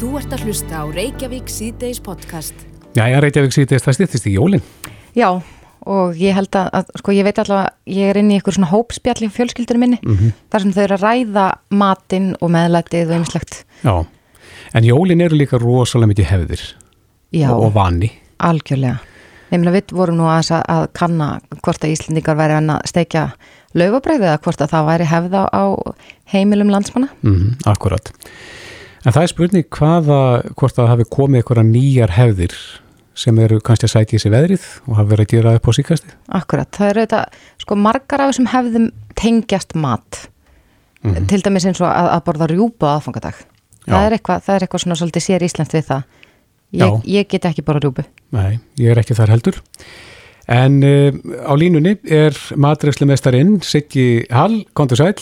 Þú ert að hlusta á Reykjavík síðdeis podcast. Já, já, Reykjavík síðdeis, það styrtist í jólinn. Já, og ég held að, að sko ég veit allavega, ég er inn í einhver svona hópspjall í fjölskyldunum minni, mm -hmm. þar sem þau eru að ræða matinn og meðlætið og einmislegt. Já, en jólinn eru líka rosalega mikið hefðir Já, og vani. algjörlega. Ég meina við vorum nú að, að kanna hvort að Íslendingar væri að steikja laufabræði eða hvort að það væri hefða á heimilum landsmanna. Mm akkurat. En það er spurning hvaða, hvort að það hafi komið einhverja nýjar hefðir sem eru kannski að sæti í sig veðrið og hafa verið að gera upp á síkasti. Akkurat, það eru þetta, sko margar af þessum hefðum tengjast mat Mhm. til dæmis eins og að, að borða rjúpu á aðfangadag. Það er eitthvað, það er eitthvað svona svolítið sér íslenskt við það. Ég, ég get ekki borða rjúpu. Nei, ég er ekki þar heldur. En uh, á línunni er matreifslemestarinn Siggi Hall, kontur sæl.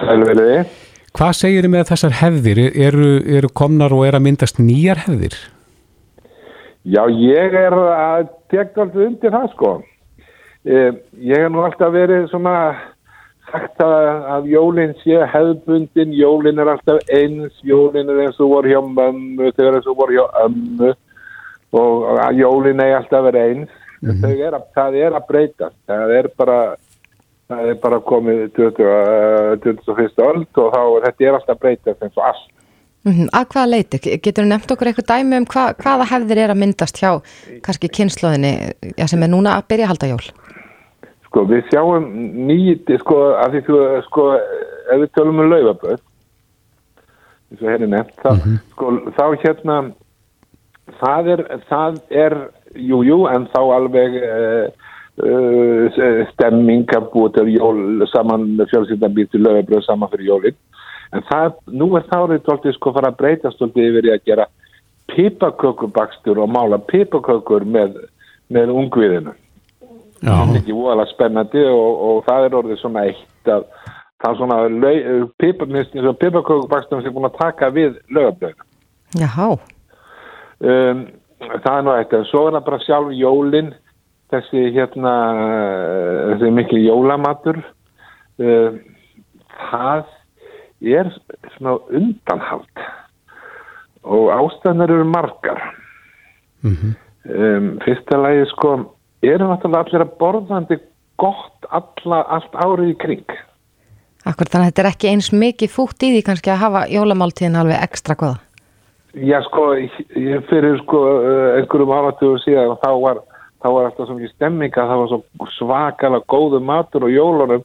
Sælveliði. Hvað segir þið með þessar hefðir? Eru, eru komnar og er að myndast nýjar hefðir? Já, ég er að tekja alltaf undir það sko. Eh, Ég hef nú alltaf verið svona sagt að, að jólinn sé hefðbundin, jólinn er alltaf eins, jólinn er eins og voru hjá mömmu, þau er eins og voru hjá ömmu og jólinn er alltaf verið eins. Mm er að, það er að breyta, það er bara, það er bara komið 20, uh, 21. öld og þá er þetta er alltaf að breyta eins og allt. Mm Að hvaða leiti? Getur þú nefnt okkur eitthvað dæmi um hva, hvaða hefðir er að myndast hjá kannski kynnslóðinni já, sem er núna að byrja að halda jól? Sko, við sjáum nýti, sko, að því þú, sko, ef við tölum um laufaböð, eins og henni nefnt, þá, sko, þá hérna, það er, það er, jú, jú, en þá alveg uh, stemming að búa til jól saman með fjölskyldan býr til laufabröð saman fyrir jólinn. En það, nú er þá reynd tóltið sko fara að breytast tóltið yfir í að gera pipakökubakstur og mála pipakökur með, með ungviðinu. Já, það er ekki voðalega spennandi og, og það er orðið svona eitt að það er svona pipakökubakstum sem er búin að taka við lögablöðinu. Jáhá, Um, það er nú eitt, en svo er það bara sjálf jólin, þessi hérna, eh, þessi mikil jólamatur, um, það er svona undanhald og ástæðnar eru margar. Mhm. um, fyrsta lagi sko, eru náttúrulega allir að borðandi gott alla, allt árið í kring. akkur þannig að þetta er ekki eins mikið fútt í því kannski að hafa jólamáltíðin alveg ekstra goða. Já sko, ég fyrir sko eh, einhverjum áratugum síðan þá var, þá var alltaf svo mikið stemming að það var svo svakalega góðu matur og jólunum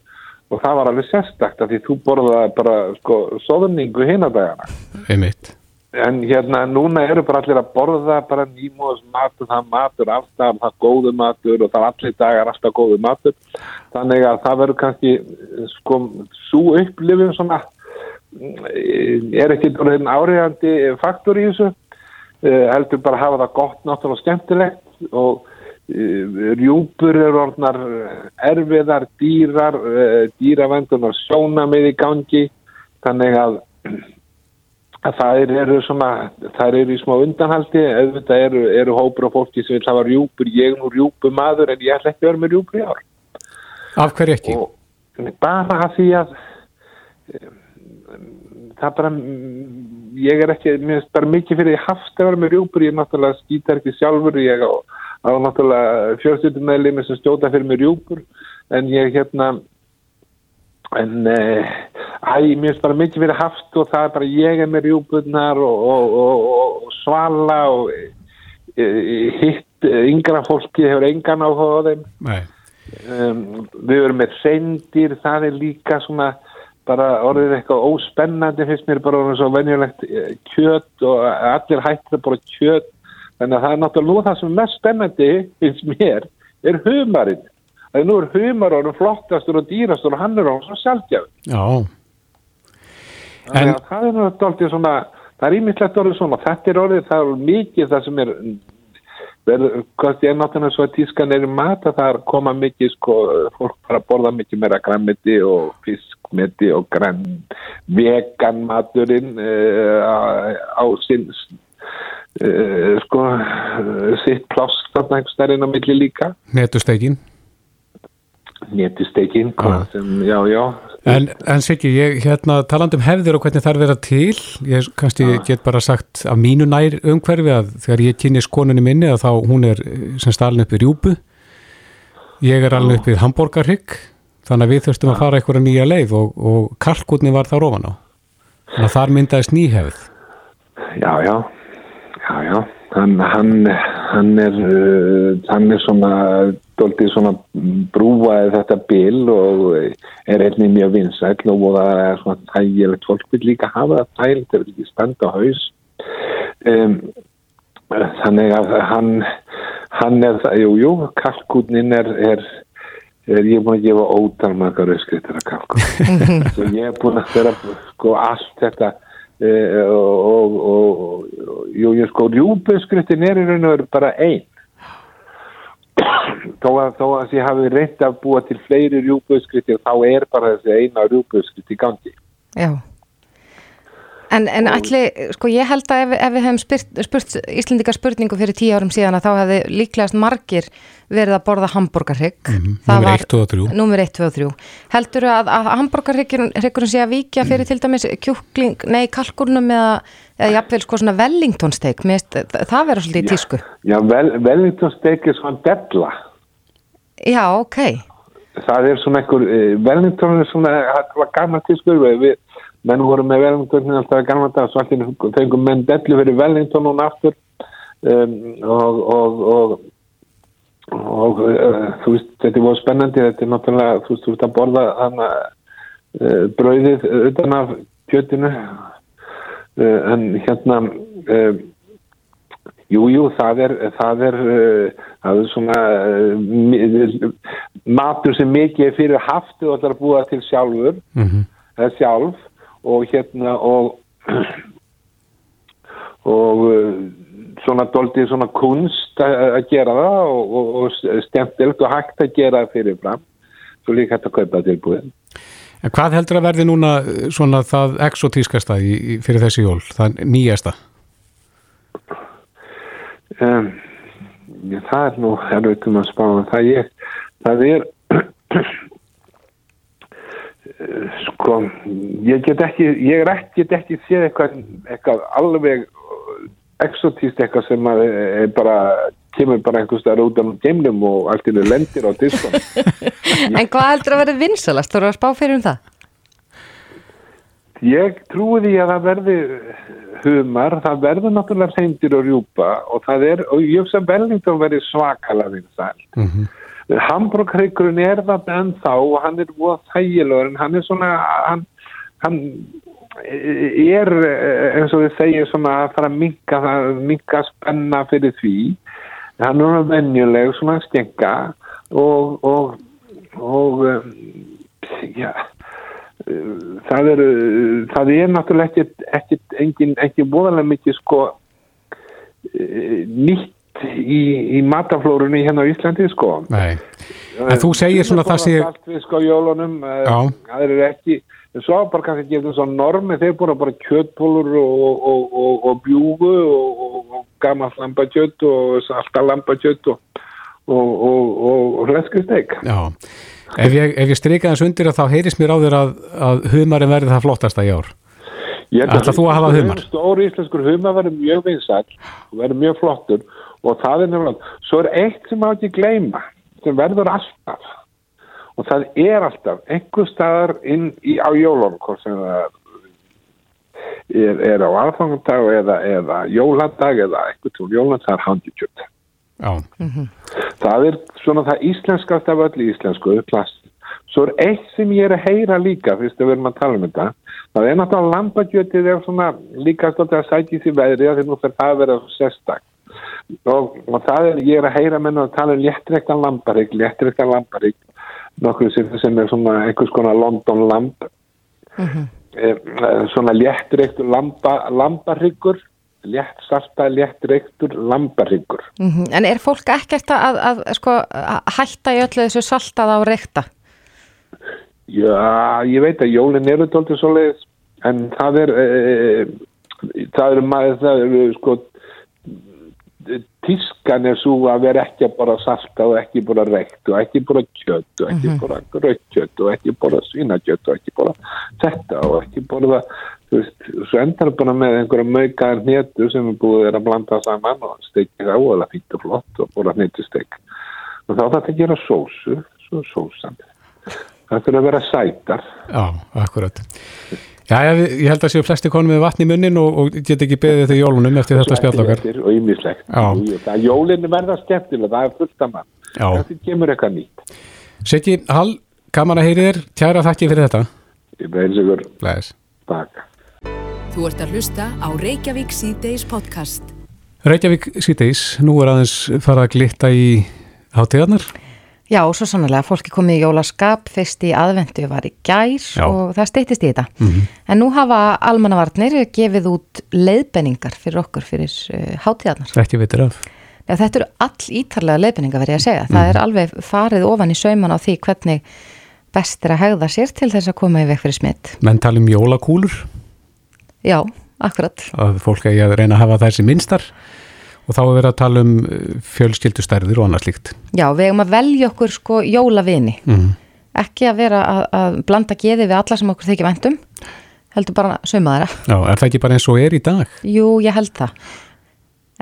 og það var alveg sérstakt að því þú borðaði bara sko soðningu hinadagana. einmitt. En hérna núna eru bara allir að borða bara nýmóðs matur, það matur afstæðan, það góðu matur og það allir dagar alltaf góðu matur. Þannig að það verður kannski sko svo upplifin svona mm, er ekki áriðandi faktor í þessu uh, heldur bara að hafa það gott náttúrulega skemmtilegt og rjúpur eru orðnar erfiðar, dýrar uh, dýravendunar sjónamið í gangi. Þannig að að það eru svona, það eru í smá undanhaldi, auðvitað eru, eru hópur og fólki sem vil hafa rjúpur, ég er nú rjúpur maður en ég ætla ekki að vera með rjúpur í ár. Af hverju ekki? Og bara að því að það bara, ég er ekki, mér finnst bara mikið fyrir haft að vera með rjúpur, ég náttúrulega skýtar ekki sjálfur, ég á, á náttúrulega fjölstundumæðlimi sem stjóta fyrir með rjúpur, en ég hérna, en uh, æ, mér finnst bara mikið verið haft og það er bara ég er með rjúbunnar og, og, og, og, svala og e, hitt e, yngra fólki hefur engan áhuga á þeim. Um, við erum með reyndir það er líka svona bara orðið eitthvað óspennandi finnst mér bara orðið svo venjulegt eh, kjöt og allir hættir að bara kjöt þannig að það er náttúrulega nú það sem er mest spennandi finnst mér er humarinn. Að nú er humar orðið flottastur og dýrastur og hann er orðið svo sjálfgjafn Já, En- að það er náttúrulega svona, það er ímislegt orðið svona, þetta er orðið, það er mikið það sem er, verður, hvað er náttúrulega svo að tískan er í mat að það er koma mikið, sko, fólk fara að borða mikið meira græmiti og fiskmeti og græn, vegan maturinn uh, á, á sinn, uh, sko, sitt pláss þarna einhvers stærinn á milli líka netusteikin. nétisteikin Já. sem, já, já, En, en Siggi, ég hérna talandi um hefðir og hvernig þær vera til, ég kannski Já. get bara sagt af mínu nær umhverfi að þegar ég kynni skonunni minni að þá hún er eh, sem stalin upp í rjúpu, ég er alveg upp í Hamborgarhygg, þannig að við þurftum að fara einhverja nýja leið og, og kalkutni var þar ofan á. Þannig að þar myndaðist nýhefð. Já, já, já, já, hann, hann, hann er, uh, hann er svona, doldið svona brúaði þetta bil og er einnig mjög vinsæll og það er svona þægilegt, fólk vil líka hafa það þægilegt, það vil ekki standa á haus. Um, þannig að hann, hann er, jú, jú, kalkútnin er, er, er, ég er búin að gefa ótal margar auðskrittir að kalkútnin. Svo ég er búin að vera, sko, allt þetta og, og, og jú, ég sko rjúbuskrittin er í raun og veru bara einn þó að, þó að ég hafi reynd að búa til fleiri rjúbuskrittir þá er bara þessi eina rjúbuskritt í gangi Já. En, en ætli, sko ég held að ef, ef við hefum spurt, spurt Íslendingar spurningu fyrir tíu árum síðan að þá hefði líklegast margir verið að borða hambúrgarrygg. Mhm, Það númer var- eitt, tvö og þrjú. Númer 1, 2 og 3. Heldur að, að hambúrgarryggurinn sé að víkja fyrir til dæmis kjúkling, nei, kalkurnum eða, eða jafnvel sko svona Wellington steak, Mér finnst það vera svolítið í tísku. Já, vel, Wellington steak er svona della Já, ok. það er svona einhver uh, Wellington er svona, það var gaman skurfi við, menn voru með Wellington alltaf gaman dag, svo alltaf fengum menn dellu fyrir Wellington og aftur. Um, og og, og og uh, þú veist, þetta er voru spennandi þetta er náttúrulega, þú veist, þú veist að borða hana uh, brauðið utan af kjötinu. Uh, en hérna uh, Jú, það er, það er, það er svona matur sem mikið er fyrir haft og ætlar að búa til sjálfur, Mm eða sjálf og hérna og og uh, svona doldið svona kunst að gera það og, og, og stemtilegt og hægt að gera það fyrirfram svo líka hægt að kaupa tilbúið. En hvað heldur að verði núna eh, svona það exotískasta í, í, fyrir þessi jól, það nýjasta? Um, það er nú um að spá um það ég, það er Eh, sko ég get ekki, ég er ekki, get ekki séð eitthvað, eitthvað alveg exotíst eitthvað sem að er bara, kemur bara einhvers staðar út af geimnum og allt innu lendir á diskum En hvað heldur að vera vinsalast? Þú eru að spá fyrir um það? Ég trúi því að það verði humar, það verður náttúrulega reyndir og rjúpa og það er, og ég hugsa að Wellington verði svakalega vinsæl. Mm -hmm. Hambúrghryggrun er það ennþá og hann er búið þægilegur en hann er svona, hann, hann er eins og við segjum svona að fara að minka, minka spenna fyrir því. Hann er venjuleg svona skenga og, og, og um, já, það er, það er náttúrulega ekkert, ekkert, engin, ekki bóðalega mikið sko nýtt í, í mataflórunni hérna á Íslandi sko. Nei, en þú segir svona það sé... Saltfisk á jólunum, eh, það er ekki, en svo bara kannski gefum svo normi, þeir búin að bara kjötpólur og, og, og, og bjúgu og, gamalt lambakjött og salta lambakjött og, og, og, og fleskusteg. Já, ef ég, ef ég strika þess undir að þá heyrist mér á þér að, að humarinn verði það flottasta í ár. Ætlar þú að hafa humar? Stóri íslenskur humar verður mjög vinsæl og verður mjög flottur og það er nefnilega, svo er eitt sem má ekki gleyma, sem verður alltaf og það er alltaf einhver staðar inn í, á jólunum, hvort sem það er, er á aðfangandag eða, eða jólandag eða einhvern tún jóland, það er handikjöld. Já, Það er svona það íslenskast af öllu íslensku, plast. Svo er eitt sem ég er að heyra líka, fyrst að við erum að tala um þetta, það er náttúrulega lambakjötið er svona líka stótt að sækja í því veðri að því nú fyrir það að vera sérstak. Og, og það er, ég er að heyra menn að tala um léttrektan lambarík, léttrektan lambarík, nokkuð sem, sem er svona einhvers konar London lamb, mm svona léttrektur lamba, lambaryggur, létt salta, léttrektur lambaryggur. Mm En er fólk ekkert að, að, að sko, að hætta í öllu þessu saltaða og reykta? Já, ég veit að jólinn eru tóltið svo leiðis, en það er, e, það eru maður, það eru sko tískan er svo að vera ekki að bara salta og ekki bara reykt og ekki bara kjött og ekki bara grökkjött og ekki bara svínakjött og ekki bara þetta og ekki bara þú veist, svo endar bara með einhverja möggaðar hnetu sem er búið að blanda saman og steikja það óalega fínt og flott og bara hnetustek og þá þetta gera sósu svo sósan. Það fyrir að vera sætar. Já, akkurat Já, ég, ég held að séu flesti konum með vatn í munnin og, og get ekki beðið þetta jólunum eftir þetta spjallokkar og ýmislegt. Það jólinu verða skemmtilega, það er fullt af mann. Það kemur eitthvað nýtt. Siggi, Hall, gaman að heyri þér. Tjæra þakki fyrir þetta. Ég beðins ykkur Læs Takk. Þú ert að hlusta á Reykjavík C-Days podcast. Reykjavík C-Days, nú er aðeins farað að glitta í hátíðarnar Já, svo sannlega, fólki komið í jólaskap, fyrst í aðvendu var í gær Já. og það steytist í þetta. mm -hmm. En nú hafa almannavarnir gefið út leiðbenningar fyrir okkur fyrir uh, hátíðarnar. Ekki veitir af Já, þetta eru all ítarlega leiðbenningar verið að segja. Það er alveg farið ofan í sauman á því hvernig best er að hegða sér til þess að koma í vekk fyrir smitt. Menn tala um jólakúlur Já, akkurat. að fólk eigi að reyna að hafa þessi minnstar og þá er verið að tala um fjölskyldustærðir og annað slíkt Já, við eigum að velja okkur sko jólavini. mm. Ekki að vera að, að blanda geði við alla sem okkur þykja vendum. Heldur bara þeirra. Já, er það ekki bara eins og er í dag? Jú, ég held það.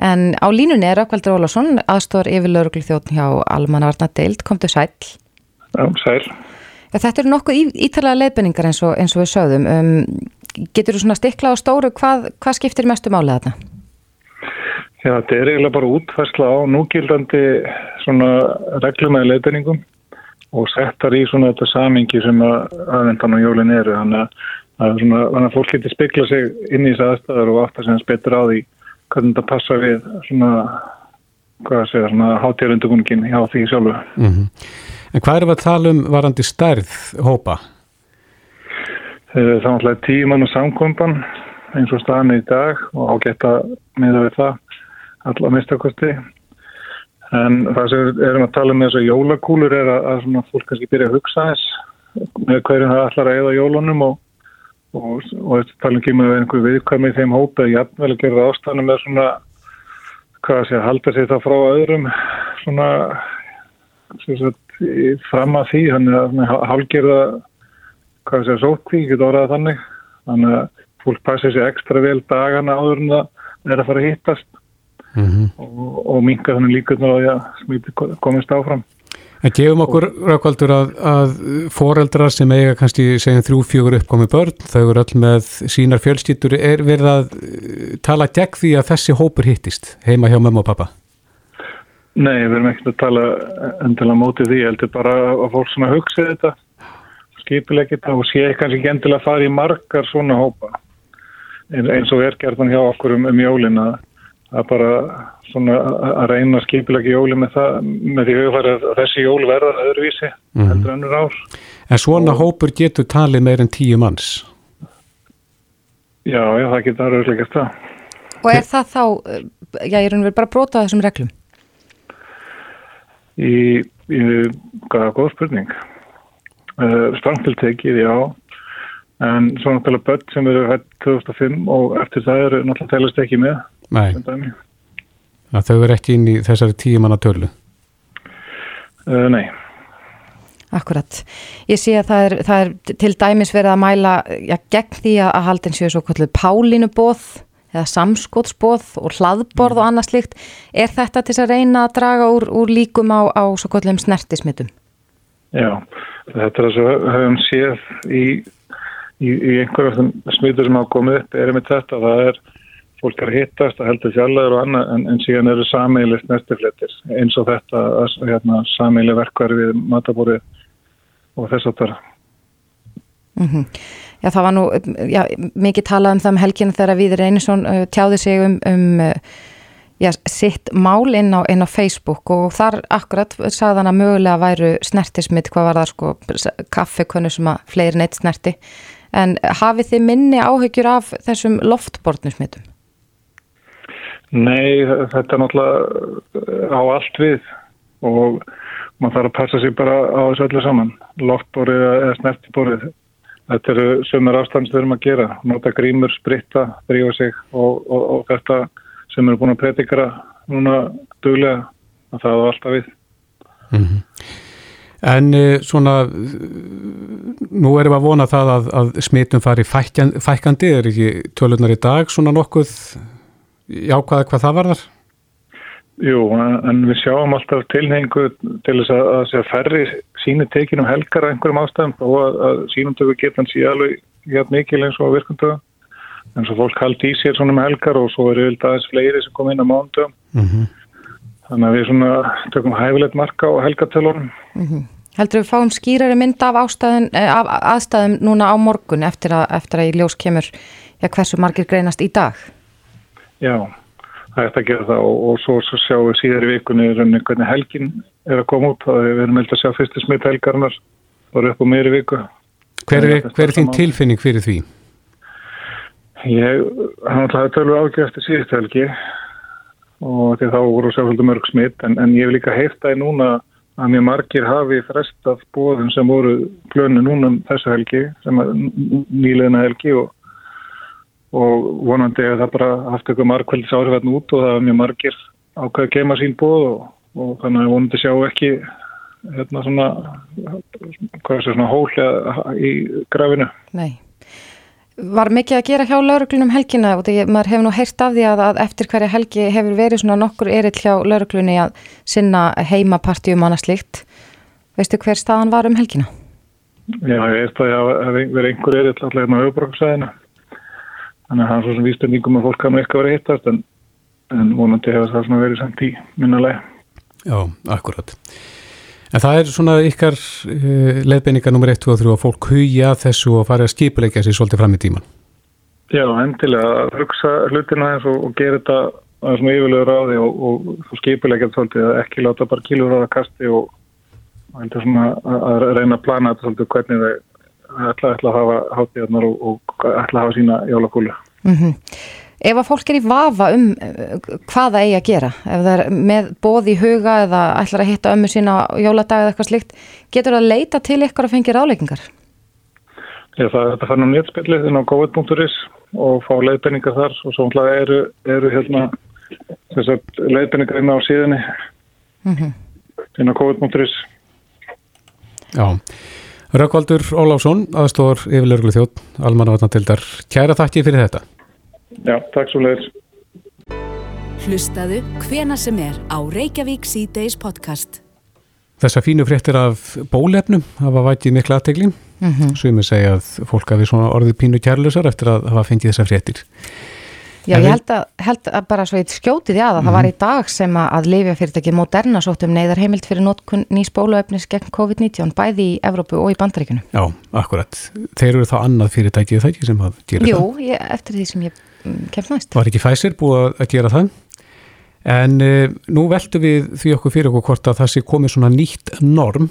En á línunni er Rökkvaldur Ólafsson, aðstór yfir lauruglu þjóttn hjá Almannavarna deild, komdu sæl. Já, sæl. Ja, þetta eru nokkuð ítalega leiðbenningar eins og, eins og við sögðum. Um, getur þú svona stikla á stóru, hvað, hvað skiptir mestu málið þarna? Já, þetta er eiginlega bara útfærsla á núgildandi svona reglum eða leiðbenningum og settar í svona þetta samingi sem að aðvendan og jólin eru. Þannig að, svona, að fólk getur spekla sig inn í þessu aðstæður og að segja betur á því hvernig þetta passa við svona, hvað að segja, svona hátíðarundugungin hjá því sjálfu. Mm -hmm. En hvað er við að tala um varandi stærð hópa? Það er náttúrulega tíman og samkomban eins og staðan í dag og ágætta miða við það allar mistakosti. En það sem við erum að tala um þessu jólakúlur er að, að fólk kannski byrja að hugsa þess með hverjum það ætlar að eða jólunum og, og, og tala ekki með einhver viðkvæmi í þeim hópa jafnvel að gera ástæðanum með svona hvað sé að halda sér það frá öðrum svona sagt, fram að því. Þannig að hálgerða hvað sé að sótkví, getur orðað þannig. Þannig að fólk passi sér ekstra vel dagana áður en það er að fara að hittast mm -hmm. og, og minka þannig líka á því að smíti komist áfram. En gefum okkur raukvaldur að, að foreldrar sem eiga kannski segjum þrjú, fjögur uppkomi börn, þau eru öll með sínar fjölskyldur, er verið að tala gegn því að þessi hópur hittist heima hjá mamma og pappa? Nei, við erum ekkert að tala endilega mótið því, ég heldur bara að fólk svona hugsa þetta, skipilegja þetta og sé kannski ekki endilega að fara í margar svona hópa eins og er gerðan hjá okkur um, um jólina að bara svona að reyna að skipilegja jóli með það með því hugfæri að þessi jól verða öðruvísi mm. heldur önnur ár. En svona og, hópur getur talið meir en tíu manns? Já, já, það getur aðrauglega gert það. Og er það þá, já, ég er unverið bara að brota þessum reglum? Í, í hvaða góð spurning. Uh, Strangtiltekið, já. En svo náttúrulega börn sem eru hætt 2005 og eftir það eru náttúrulega telast ekki með. Nei, að þau eru ekki inn í þessari tíu manna tölu? Uh, nei. Akkurat. Ég sé að það er, það er til dæmis verið að mæla já, gegn því að haldin séu svo kvöldu pálínubóð eða samskótsbóð og hlaðborð mm. og annað slikt. Er þetta til að reyna að draga úr, úr líkum á, á svo kvöldum snertismitum? Já, þetta er að höfum séð í, í, í einhverjum smitur sem hafa komið upp er með þetta. Það er fólk er að hittast að heldur fjallaður og annað en, en síðan eru sameilist nestifletir eins og þetta hérna, sameili verkvar við matabórið og þess að það mm -hmm. Já það var nú já, mikið talað um það um helginu þegar Viður Einarsson uh, tjáði sig um, um uh, já, sitt mál inn á, inn á Facebook og þar akkurat sagðan að mögulega væru snertismitt hvað var það sko kaffekönnu sem að fleiri neitt snerti en hafið þið minni áhyggjur af þessum loftbortnusmittum? Nei, þetta er náttúrulega á allt við og maður þarf að passa sig bara á þessu öllu saman. Loftborið eða snertiborið. Þetta eru sömur afstans þurfum að gera. Nota grímur, spritta, drífa sig og, og, og þetta sem eru búin að predikara núna duglega að það var alltaf við. Mm -hmm. En svona, nú erum við að vona það að, að smitum fari fækandi, er ekki tölunar í dag svona nokkuð jákvæða hvað það varðar? Jú, en við sjáum alltaf tilhengu til þess að, að, að ferri síni tekinum helgar að einhverjum ástæðum og að, að sínumtöku geta hans í alveg hjá mikil eins og virkumtöku en svo fólk haldi í sér svona með helgar og svo eru vild aðeins fleiri sem kom inn á mándum mm -hmm. þannig að við svona tökum hæfilegt marka á helgatölunum mm -hmm. Heldur við fáum skýrari mynd af, eh, af aðstæðum núna á morgun eftir að, eftir að í ljós kemur ja, hversu margir greinast í dag? Já, það er þetta að gera það og, og svo, svo sjáum við síðar í vikunni hvernig helgin er að koma út. Og við erum meðal að sjá fyrstu smitt helgarnar og eru upp á meiri viku. Hver er, hver er þín tilfinning fyrir því? Ég, hann ætlaði tölur ágjör eftir síðust helgi og því þá voru sjálfsvöldu mörg smitt en, en ég vil líka heifta í núna að mjög margir hafi frestað bóðum sem voru glönu núna um þessu helgi sem er nýleina helgi og, og vonandi að það bara haft eitthvað margkvælds áhrifan út og það er mjög margir ákveð að gema sín bóð og, og þannig að vonandi sjá ekki hérna svona hvað er það svona hólega í grafinu Nei Var mikið að gera hjá lauruglunum helgina og því maður hefur nú heyrt af því að, að eftir hverja helgi hefur verið svona nokkur erill hjá lauruglunni að sinna heimapartíum annars líkt. Veistu hver staðan var um helgina? Já, ég veist að það hefur verið einhver erill alltaf hérna á auðbróksæðina. Þannig að það er svo sem vísbendingum að fólk kannu eitthvað verið hittast en, en vonandi hefur það svona verið samt í minnulega. Já, akkurat. En það er svona ykkar uh, leiðbeiningar nummer 1, 2 og 3 að fólk hugja þessu og fara að skipuleika sér svolítið fram í tíman. Já, endilega að hugsa hlutina eins og, og gera þetta að svona yfirlega ráði og, og, og skipuleika þetta svolítið að ekki láta bara kílur á það kasti og svona, að reyna að plana þetta svolítið hvernig þau ætla, ætla að hafa hátíðarnar og ætla að hafa sína jólakúli. Mm -hmm. Ef að fólk er í vafa um eh, hvað það eigi að gera, ef það er með bóð í huga eða ætlar að hitta ömmu sína á jóladag eða eitthvað slikt, getur það að leita til ykkur að fengja ráleikingar? Já, það er þetta fann á néttspillið inn á covid.is og fá leiðbenningar þar og svo eru, eru hérna, leiðbenningar inn á síðinni mm -hmm. inn á covid.is. Já. Rökkvaldur Óláfsson, aðstóður yfirleirglu þjótt, almannavatnatildar. Kæra þakki fyrir þetta. Já, takk svo leiðis. Hlustaðu hvena sem er á Reykjavík C-Days podcast. Þessa fínu fréttir af bólefnum hafa vætið miklu aðtegli. Mm -hmm. Sumið segja að fólk hafi svona orðið pínu kærlusar eftir að hafa fengið þessa fréttir. Já, en ég held að, held að bara svo eitt skjótið í aða, mm það var í dag sem að lifjafyrirtæki Moderna sóttum neyðar heimilt fyrir notkun nýs bóluefnis gegn COVID-19 bæði í Evrópu og í Bandaríkunum. Já, akkurat. Þeir eru þá annað fyrirtækið það ekki sem að gera Jú, það? Jú, eftir því sem ég kemst næst. Var ekki Pfizer búið að gera það? En uh, nú veldu við því okkur fyrir okkur hvort að það sé komið svona nýtt norm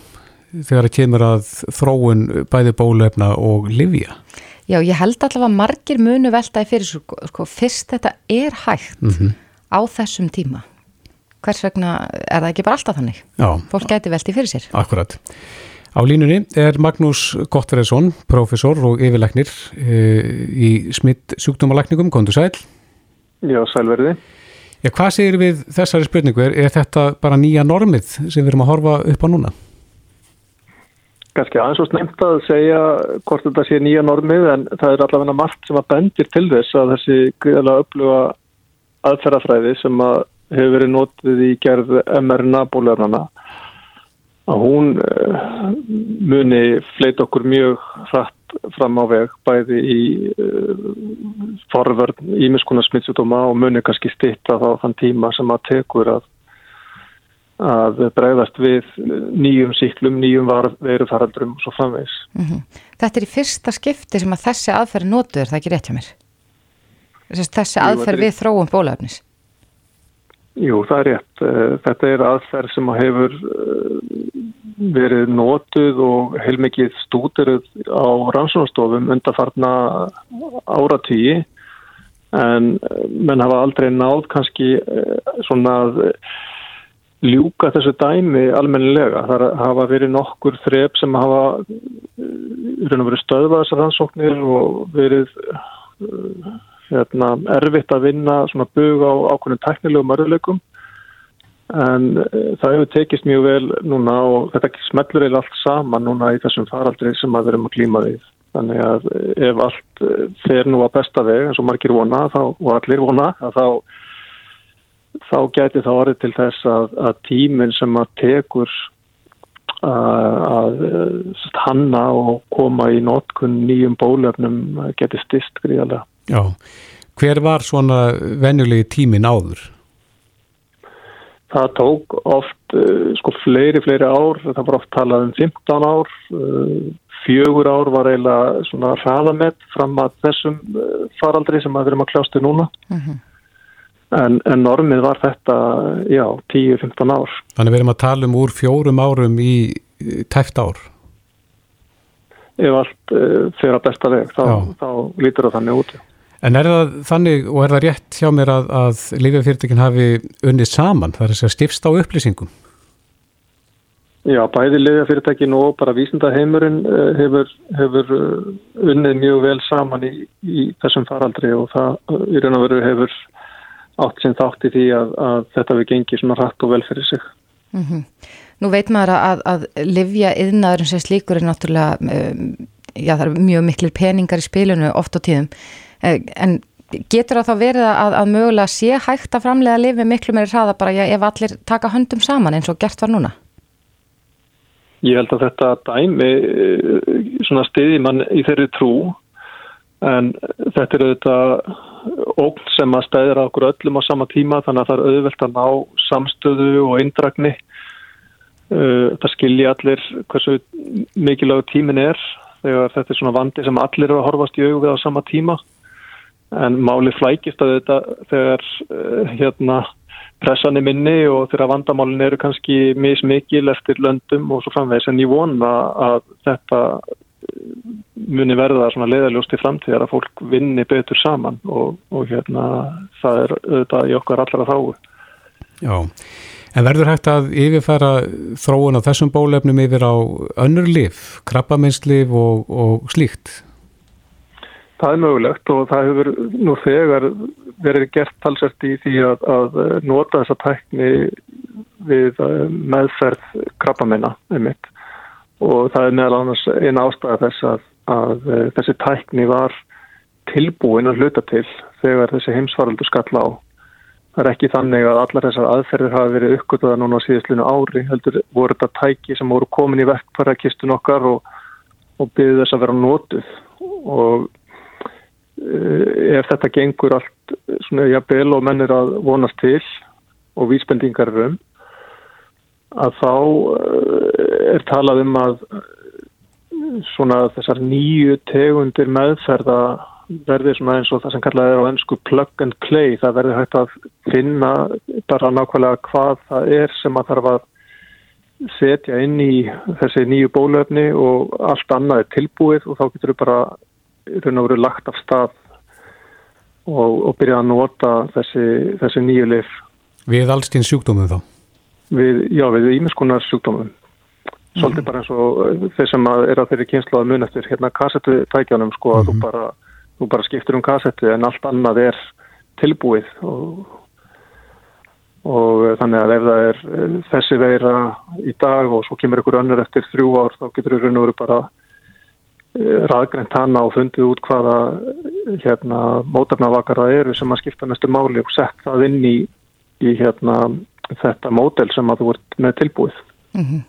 þegar það kemur að þróun bæði bólefna og livja. Já, ég held allavega margir munu veltaði fyrir svo, sko, fyrst þetta er hægt mm -hmm. á þessum tíma. Hvers vegna er það ekki bara alltaf þannig? Já. Fólk geti veltið fyrir sér. Akkurat. Á línunni er Magnús Gottfredsson, profesor og yfirleiknir e, eh, í smitt sjúkdómalækningum, kontur sæl. Já, sælverði. Já, hvað segir við þessari spurningu? Er, er þetta bara nýja normið sem við erum að horfa upp á núna? Ganski aðeins og snemt að segja hvort þetta sé nýja normið en það er allavega margt sem að bendir til þess að þessi greiðlega uppluga aðferðafræði sem að hefur verið notið í gerð mRNA bólöfnana að hún uh, muni fleit okkur mjög hratt fram á veg bæði í uh, forvörn ímiðskona smittsutuma og muni kannski stitta þá þann tíma sem að tekur að, að bregðast við nýjum síklum, nýjum verufaraldrum og svo framvegs. Mm -hmm. Þetta er í fyrsta skipti sem að þessi aðferð notur, það ekki rétt hjá mér? Þessi aðferð við þróum bólöfnis? Jú, það er rétt. Eh, þetta er aðferð sem hefur eh, verið nótuð og heilmikið stútiruð á rannsónastofum undarfarna áratýji en eh, menn hafa aldrei náð kannski svona að ljúka þessu dæmi almennilega. Það hafa verið nokkur þrep sem hafa verið stöðvað þessar rannsóknir og verið hérna, erfitt að vinna svona bug á ákveðin teknilegum örðuleikum en uh, það hefur tekist mjög vel núna og þetta smellur eða allt saman núna í þessum faraldri sem að við erum að klíma við. Þannig að ef allt fer nú að besta veg eins og margir vona þá, og allir vona þá, þá gæti það orðið til þess að, að tíminn sem að tekur að hanna og koma í notkun nýjum bólefnum geti stist gríðarlega. Já, hver var svona venjulegi tímin áður? Það tók oft uh, sko fleiri, fleiri ár, það var oft talað um 15 ár, fjögur ár var eiginlega svona hraðamett fram að þessum faraldri sem við erum að kljástu núna. Uh -huh. En, en normið var þetta, já, 10-15 ár. Þannig við erum að tala um úr fjórum árum í tæft ár? Ef allt fyrir að besta veg, þá, þá lítur það þannig út. En er það þannig og er það rétt hjá mér að, að lífjafyrirtekin hafi unnið saman, það er að stifst á upplýsingum? Já, bæði lífjafyrirtekin og bara vísindaheimurinn hefur, hefur unnið mjög vel saman í, í þessum faraldri og það í raun og veru hefur átt sinn þátt í því að, að þetta við gengið svona rætt og vel fyrir sig. Mm -hmm. Nú veit maður að, að livja yðnaður sem slíkur er náttúrulega, um, já það er mjög miklir peningar í spilinu oft á tíðum. En getur það þá verið að, að mögulega sé hægt að framlega að lifi miklu meiri hraða bara já, ef allir taka höndum saman eins og gert var núna? Ég held að þetta dæmi svona stiði mann í þeirri trú en þetta er auðvitað ógn sem að stæðra okkur öllum á sama tíma þannig að það er auðvelt að ná samstöðu og eindragni. Það skilji allir hversu mikilvæg tímin er þegar þetta er svona vandi sem allir eru að horfast í augu við á sama tíma en máli flækist að þetta þegar uh, hérna pressan er minni og þegar vandamálin eru kannski mismikil eftir löndum og svo framvegis en ég vona að þetta muni verða svona leðaljóst í framtíðar að fólk vinni betur saman og, og hérna það er auðvitað í okkar allra þáu. Já, en verður hægt að yfirfæra þróun á þessum bólefnum yfir á önnur lif, krabbameinslif og, og slíkt? Það er mögulegt og það hefur nú þegar verið gert talsert í því að, að nota þessa tækni við meðferð krabbameina einmitt og það er meðal annars eina ástæða þess að, að þessi tækni var tilbúin að hluta til þegar þessi heimsvaraldur skall á. Það er ekki þannig að allar þessar aðferðir hafi verið uppgötuða núna á síðastlunu ári, heldur voru þetta tæki sem voru komin í verkfærakistun okkar og, og byggði þess að vera nótuð og ef þetta gengur allt svona jafnvel og mennir að vonast til og vísbendingar um að þá er talað um að svona þessar nýju tegundir meðferða verði svona eins og það sem kallað er á ennsku plug and play, það verði hægt að finna bara nákvæmlega hvað það er sem að þarf að setja inn í þessi nýju bólöfni og allt annað er tilbúið og þá getur við bara raun og veru lagt af stað og, og byrja að nota þessi, þessi nýju lif. Við allstinn sjúkdómum þá? Við, já, við ímiskunar sjúkdómum. Svolítið mm. bara eins og þeir sem að er að þeirri kynslu að mun eftir hérna kassetu tækjanum sko að þú, bara, þú bara skiptir um kassetu en allt annað er tilbúið og, og þannig að ef það er þessi veira í dag og svo kemur ykkur önnur eftir þrjú ár þá getur við raun og veru bara raðgrænt hana og fundið út hvaða hérna, mótarnavakar það eru sem að skipta mestu máli og sett það inn í, í hérna, þetta mótel sem að þú ert með tilbúið. Mm -hmm.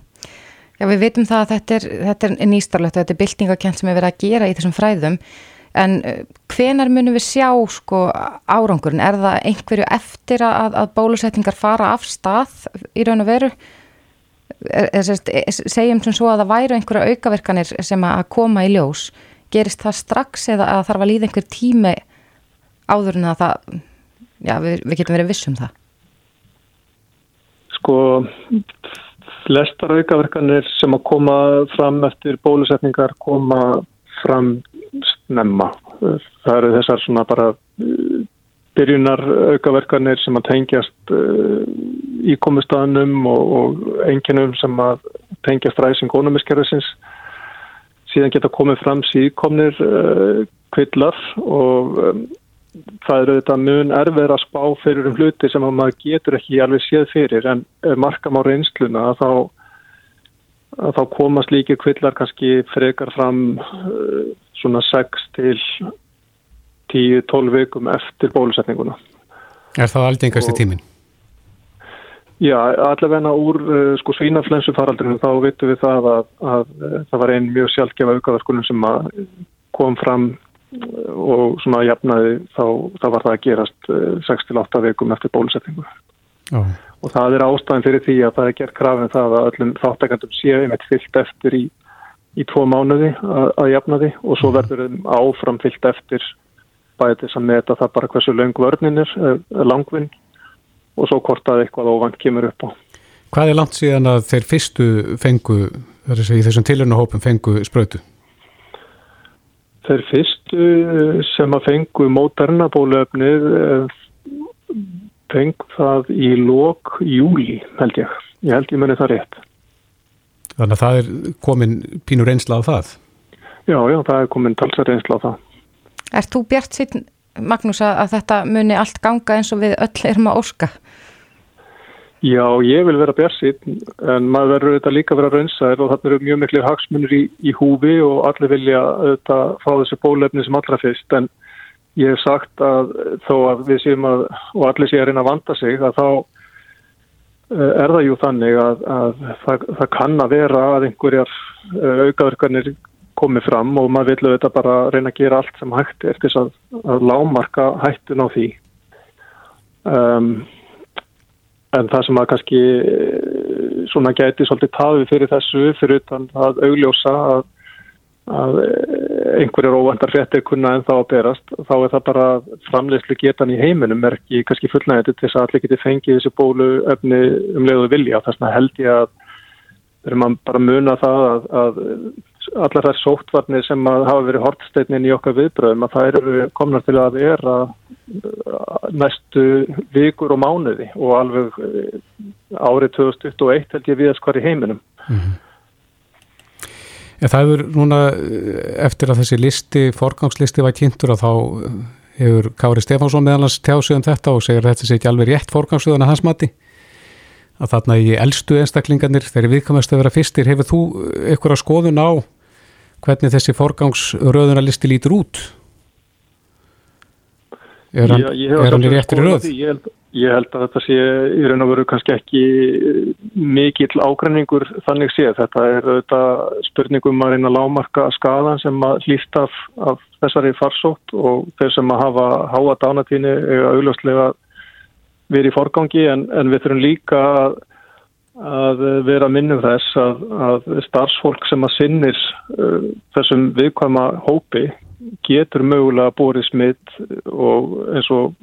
Já, við veitum það að þetta er, þetta er nýstarlegt og þetta er byltingakent sem er verið að gera í þessum fræðum en eh, hvenar munum við sjá sko árangurinn? Er það einhverju eftir að, að bólusetningar fara af stað í raun og veru? segjum sem svo að það væru einhverja aukaverkanir sem að koma í ljós gerist það strax eða að þarf að líða einhver tími áður en að það já, við, við getum verið vissum það Sko flestar aukaverkanir sem að koma fram eftir bólusetningar koma fram snemma. Það eru þessar svona bara byrjunar aukaverkanir sem að tengjast uh, í komustadanum og, og enginum sem að tengjast ræsing ónumiskerfisins síðan geta komið fram síðkomnir uh, kvillar og það eru þetta mun erfið að spá fyrir um hluti sem maður getur ekki alveg séð fyrir en markam á reynsluna að þá, að þá komast líki kvillar kannski frekar fram uh, svona 6 til 10-12 vikum eftir bólusetninguna. Er það aldengast í tíminn? Já, allavegna úr uh, sko svínaflensu faraldrinu þá vitum við það að, að, að það var einn mjög sjálfgefa aukaverkunum sem kom fram og svona jafnaði þá, þá var það að gerast 6-8 uh, vikum eftir bólusetningu. Já. Og það er ástæðin fyrir því að það er gert krafin það að öllum þáttakandum séu með fyllt eftir í, í tvo mánuði að, að jafnaði og svo mhm. verður þeim áfram fyllt eftir bæði þess að meta það bara hversu löng vörnin er, langvinn og svo hvort að eitthvað óvand kemur upp á. Hvað er langt síðan að þeir fyrstu fengu, þessum tilhörnahópum fengu sprötu? Þeir fyrstu sem að fengu mótarna bólöfnið eh, fengu það í lók júli held ég. Ég held ég menni það rétt. Þannig að það er komin pínur reynsla á það? Já, já, það er komin talsar reynsla á það. Er þú bjart síðan Magnús að þetta muni allt ganga eins og við öll erum að orska? Já, ég vil vera björnsinn en maður verður auðvitað líka að vera raunsæður og þarna eru mjög miklu hagsmunir í, í húfi og allir vilja auðvitað fá þessi bólefni sem allra fyrst. En ég hef sagt að þó að við séum að og allir séu að reyna að vanda sig að þá eh, er það jú þannig að, að það, það kann að vera að einhverjar eh, aukaverkanir komið fram og maður vil auðvitað bara reyna að gera allt sem hægt er til að, að lámarka hættun á því. Um, en það sem að kannski eh, svona gæti svolítið tafið fyrir þessu fyrir utan að augljósa að, að einhverjar óvandar frettir kunna en þá að berast þá er það bara framleyslu getan í heiminum er ekki kannski fullnægði til þess að allir geti fengið þessi bólu öfni um leiðu vilja. Þess að held ég að verður maður bara muna það að, að allar þær sóttvarnir sem hafa verið hortsteinin í okkar viðbröðum að það eru komnar til að vera uh, næstu vikur og mánuði og alveg uh, árið 2021 held ég viðast hvar í heiminum. Mm -hmm. það er núna uh, eftir að þessi listi, forgangslisti var kynntur og þá hefur Kári Stefánsson meðalans tjásið um þetta og segir að þetta sé ekki alveg rétt forgangsliðan að hans mati að þarna í eldstu einstaklingarnir þegar viðkomast að vera fyrstir, hefur þú eitthvað skoðun á hvernig þessi forgangsröðunarlisti lítur út? Er hann, Já, er hann í réttri röð? Ég held, ég held að þetta sé í raun og veru kannski ekki mikill ágræningur þannig séð. Þetta er þetta spurningum að reyna lámarka skadan sem að hlýst af, af þessari farsótt og þeir sem að hafa háa dánatíni auðljóslega verið í forgangi en, en við þurfum líka að að vera minnum þess að, að starfsfólk sem að sinnir uh, þessum viðkvæma hópi getur mögulega bórið smitt og eins og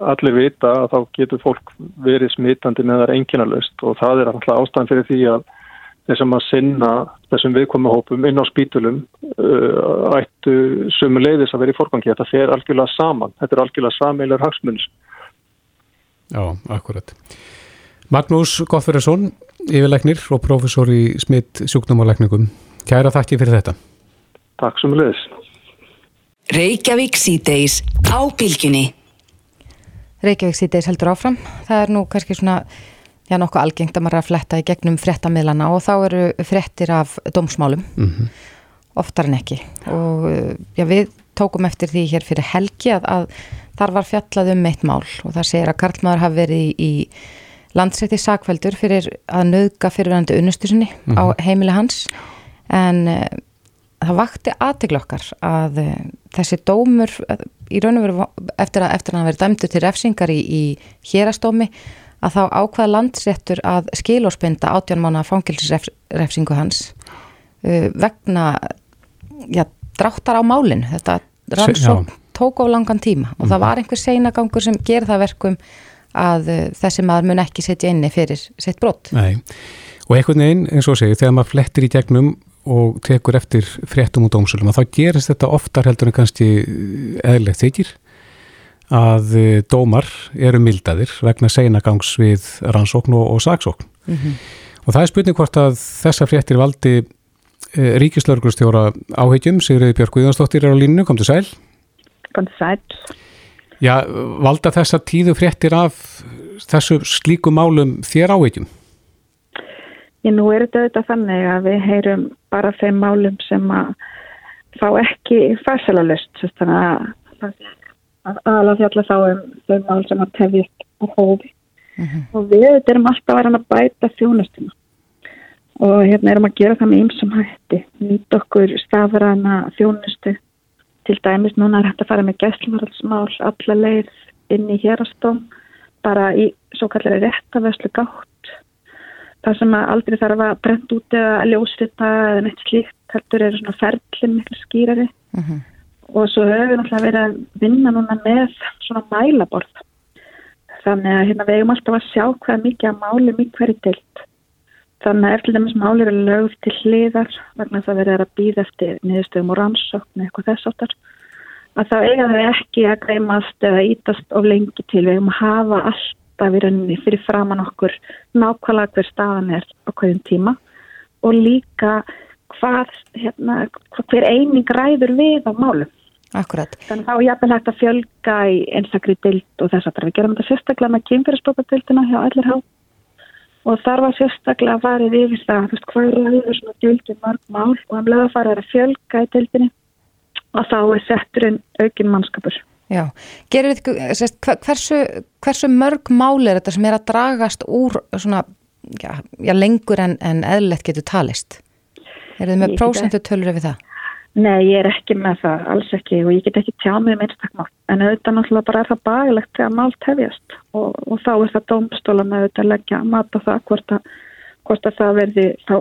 allir vita að þá getur fólk verið smittandi með það enginalust og það er alltaf ástæðan fyrir því að þessum að sinna þessum viðkvæma hópum inn á spítulum uh, ættu sumu leiðis að vera í forgangi. Þetta fer algjörlega saman. Þetta er algjörlega sameilar hagsmunns. Já, akkurat. Magnús Gottfjörðarsson, yfirleiknir og profesor í smitt sjúknumarleikningum. Kæra þakki fyrir þetta. Takk sem leðis. Reykjavík síðdeis á bylginni. Reykjavík síðdeis heldur áfram. Það er nú kannski svona, já nokkuð algengt að maður er að fletta í gegnum frettamilana og þá eru frettir af dómsmálum. Mm -hmm. Oftar en ekki. Og já, við tókum eftir því hér fyrir helgi að, að þar var fjallað um eitt mál og það segir að Karlmaður hafi verið í, í landsrætti sakveldur fyrir að nöðga fyrirvændi unnustusinni mm -hmm. á mhm. heimili hans en uh, það vakti aðteglokkar að uh, þessi dómur uh, í raun og veru eftir að, eftir að hann verið dæmdur til refsingar í, í hérastómi að þá ákvaða landsrættur að skilórspinda átjónmána fangilsrefsingu hans vegna já, dráttar á málinn þetta rannsók tók á langan tíma og mm -hmm. það mhm. var einhver seinagangur sem ger það verkum að eh, þessi maður mun ekki setja inni fyrir sitt brott. Nei, og einhvern veginn eins og segju, þegar maður flettir í gegnum og tekur eftir fréttum og dómsölum að þá gerist þetta oftar heldur en kannski eðlegt þykir að eh, dómar eru mildaðir vegna seinagangs við rannsókn og, og saksókn. Mm -hmm. Og það er spurning hvort að þessa fréttir valdi e, ríkislauglustjóra áhegjum, Sigriði Björg Guðjónsdóttir er á línu, kom til sæl. Kom til sæl. Já, valda þessa tíðu fréttir af þessu slíku málum þér áveitjum? Ég nú er þetta auðvitað þannig að við heyrum bara þeim málum sem að fá ekki færsalalust þannig að aðalega fjalla þá um þau mál sem að tefjast á hófi mm -hmm. og við erum alltaf að, að bæta þjónustuna og hérna erum að gera það með ymsum hætti nýtt okkur stafræna þjónustu til dæmis núna er hægt að fara með gæslumarhaldsmál alla leið inn í hérastóm bara í svo kallari réttaveslu gátt það sem aldrei þarf að brenda út eða ljósrita eða neitt slíkt heldur eru svona ferðlim miklu skýrari uh mhm. -huh. og svo höfum við náttúrulega verið að vinna núna með svona mælaborð þannig að hérna, við hefum alltaf að sjá hvað mikið að máli mikið hverju deilt þannig að eftir þess að máli eru lögð til hliðar vegna það verður að býða eftir niðurstöðum og rannsókn eitthvað þess áttar að þá eiga þau ekki að greimast eða ítast of lengi til við hefum að hafa alltaf í rauninni fyrir framann okkur nákvæmlega hver staðan er á hverjum tíma og líka hvað, hérna, hver eining ræður við á málum. Akkurat. Þannig að þá er jafnvel hægt að fjölga í einstakri dild og þess að við gerum þetta sérstaklega með kynfyrirsprópadildina hjá allir há og þar var sérstaklega að farið yfir það, veist, hvað ræður svona dildin marg mál og að bleða farið að fjölga í dildinni og þá er setturinn aukinn mannskapur. Já, gerir þið, hversu, hversu mörg mál er þetta sem er að dragast úr svona, já, já lengur en, en eðlert getur talist? Er þið með prósentu tölur yfir það? Nei, ég er ekki með það, alls ekki og ég get ekki tjá mig um einstakmál en auðvitað náttúrulega bara er það bagilegt þegar mál tefjast og, og þá er það dómstóla með auðvitað að leggja mata það hvort að, hvort að það verði þá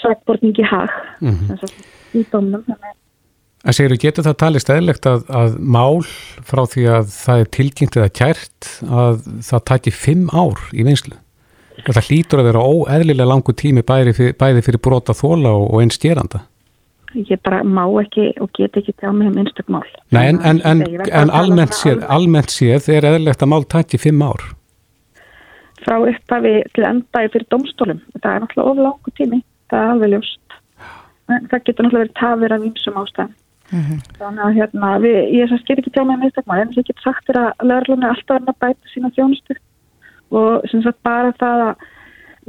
sakbortningi hag mm -hmm. í dómnum En segir getur það talist eðlegt að, að mál frá því að það er tilkynnt eða kært að það tæti fimm ár í vinslu? Það hlýtur að vera óeðlilega langu tími bæði fyrir, bæði fyrir brota þóla og, og einn stjeranda. Ég bara má ekki og get ekki tjá mig um einstak mál. Nei, en, en, en, en almennt, séð, almennt séð er eðlilegt að mál tætti fimm ár? Frá upphafi til endaði fyrir domstólum. Það er náttúrulega of langu tími, það er alveg ljóst. Það getur náttúrulega verið tafir af einsum ástæðum. Mm -hmm. Þannig að hérna, við, ég sker ekki tjá mig um einstak mál, en ég get sagt þér að lögurlunni alltaf er að bæta sína þjónustu og sem sagt bara það að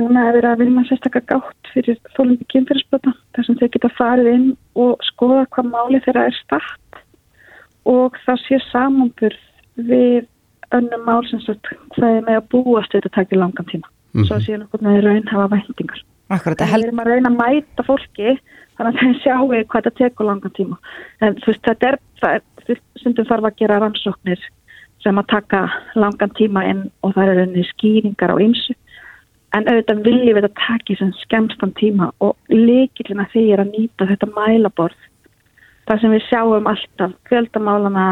núna er verið að vilja sérstaklega gátt fyrir þólandi kynfyrirsblöta þar sem þau geta farið inn og skoða hvað máli þeirra er start og það sé samanburð við önnum mál sem sagt hvað er með að búast þetta takir langan tíma. Mm -hmm. svo sé náttúrulega með raun hafa væntingar. Akkurat, það hel... er að reyna að mæta fólki þannig að það sjáu hvað þetta tekur langan tíma. En þú veist þetta er, er stundum þarf að gera rannsóknir sem að taka langan tíma inn og það er einni skýringar á ymsu en auðvitað viljum við þetta taki sem skemstan tíma og líkilina því er að nýta þetta mælaborð þar sem við sjáum alltaf kvöldamálana,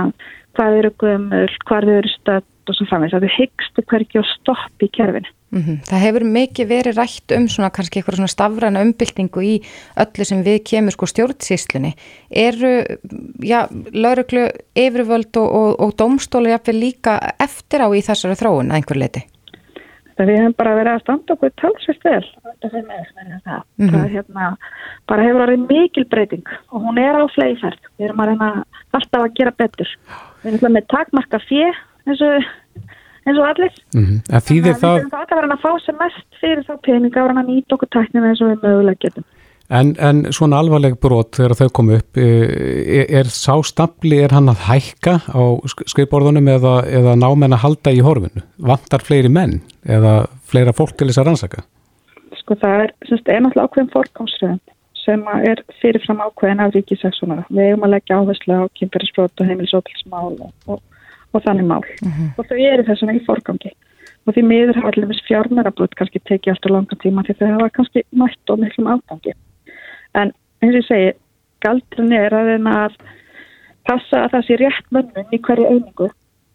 hvað eru gömul, hvað eru stödd og svo framvegs að við hyggstu hverki og stoppi í kerfinu. Mm -hmm. Það hefur mikið verið rætt um svona kannski eitthvað svona stafræna umbyltingu í öllu sem við kemur sko stjórnsíslunni. Eru, já, lauruglu, yfirvöld og, og, og domstólu jafnveg líka eftir á í þessari þróun að einhver leiti? Það við hefum bara verið að standa okkur talsvist vel. Það, mm -hmm. það hérna, bara hefur verið mikil breyting og hún er á fleiðferð. Við erum að reyna alltaf að gera betur. Við erum með takmarka fjö eins og, eins og allir mm -hmm. að þýðir það við þurfum að vera að fá sem mest fyrir þá peninga og að nýta okkur tæknina eins og við mögulega getum En, en svona alvarleg brot þegar þau komu upp er, er sá stafli, er hann að hækka á skrifborðunum eða, eða námenn að halda í horfinu? Vantar fleiri menn eða fleira fólk til þess að rannsaka? Sko það er, semst, er náttúrulega ákveðin fórgámsröðum sem er fyrirfram ákveðin af ríkisæksunar. Við hefum að leggja áherslu á kynferðisbrot og heimilisótilsmál og, og og þannig mál uh mhm. -huh. og þau eru þess vegna í forgangi og því miður hafa allir mis fjármærabröð kannski tekið alltaf langan tíma því þau hafa kannski mætt og miklum ágangi en eins og ég segi galdrin er að að passa að það sé rétt mönnum í hverju einingu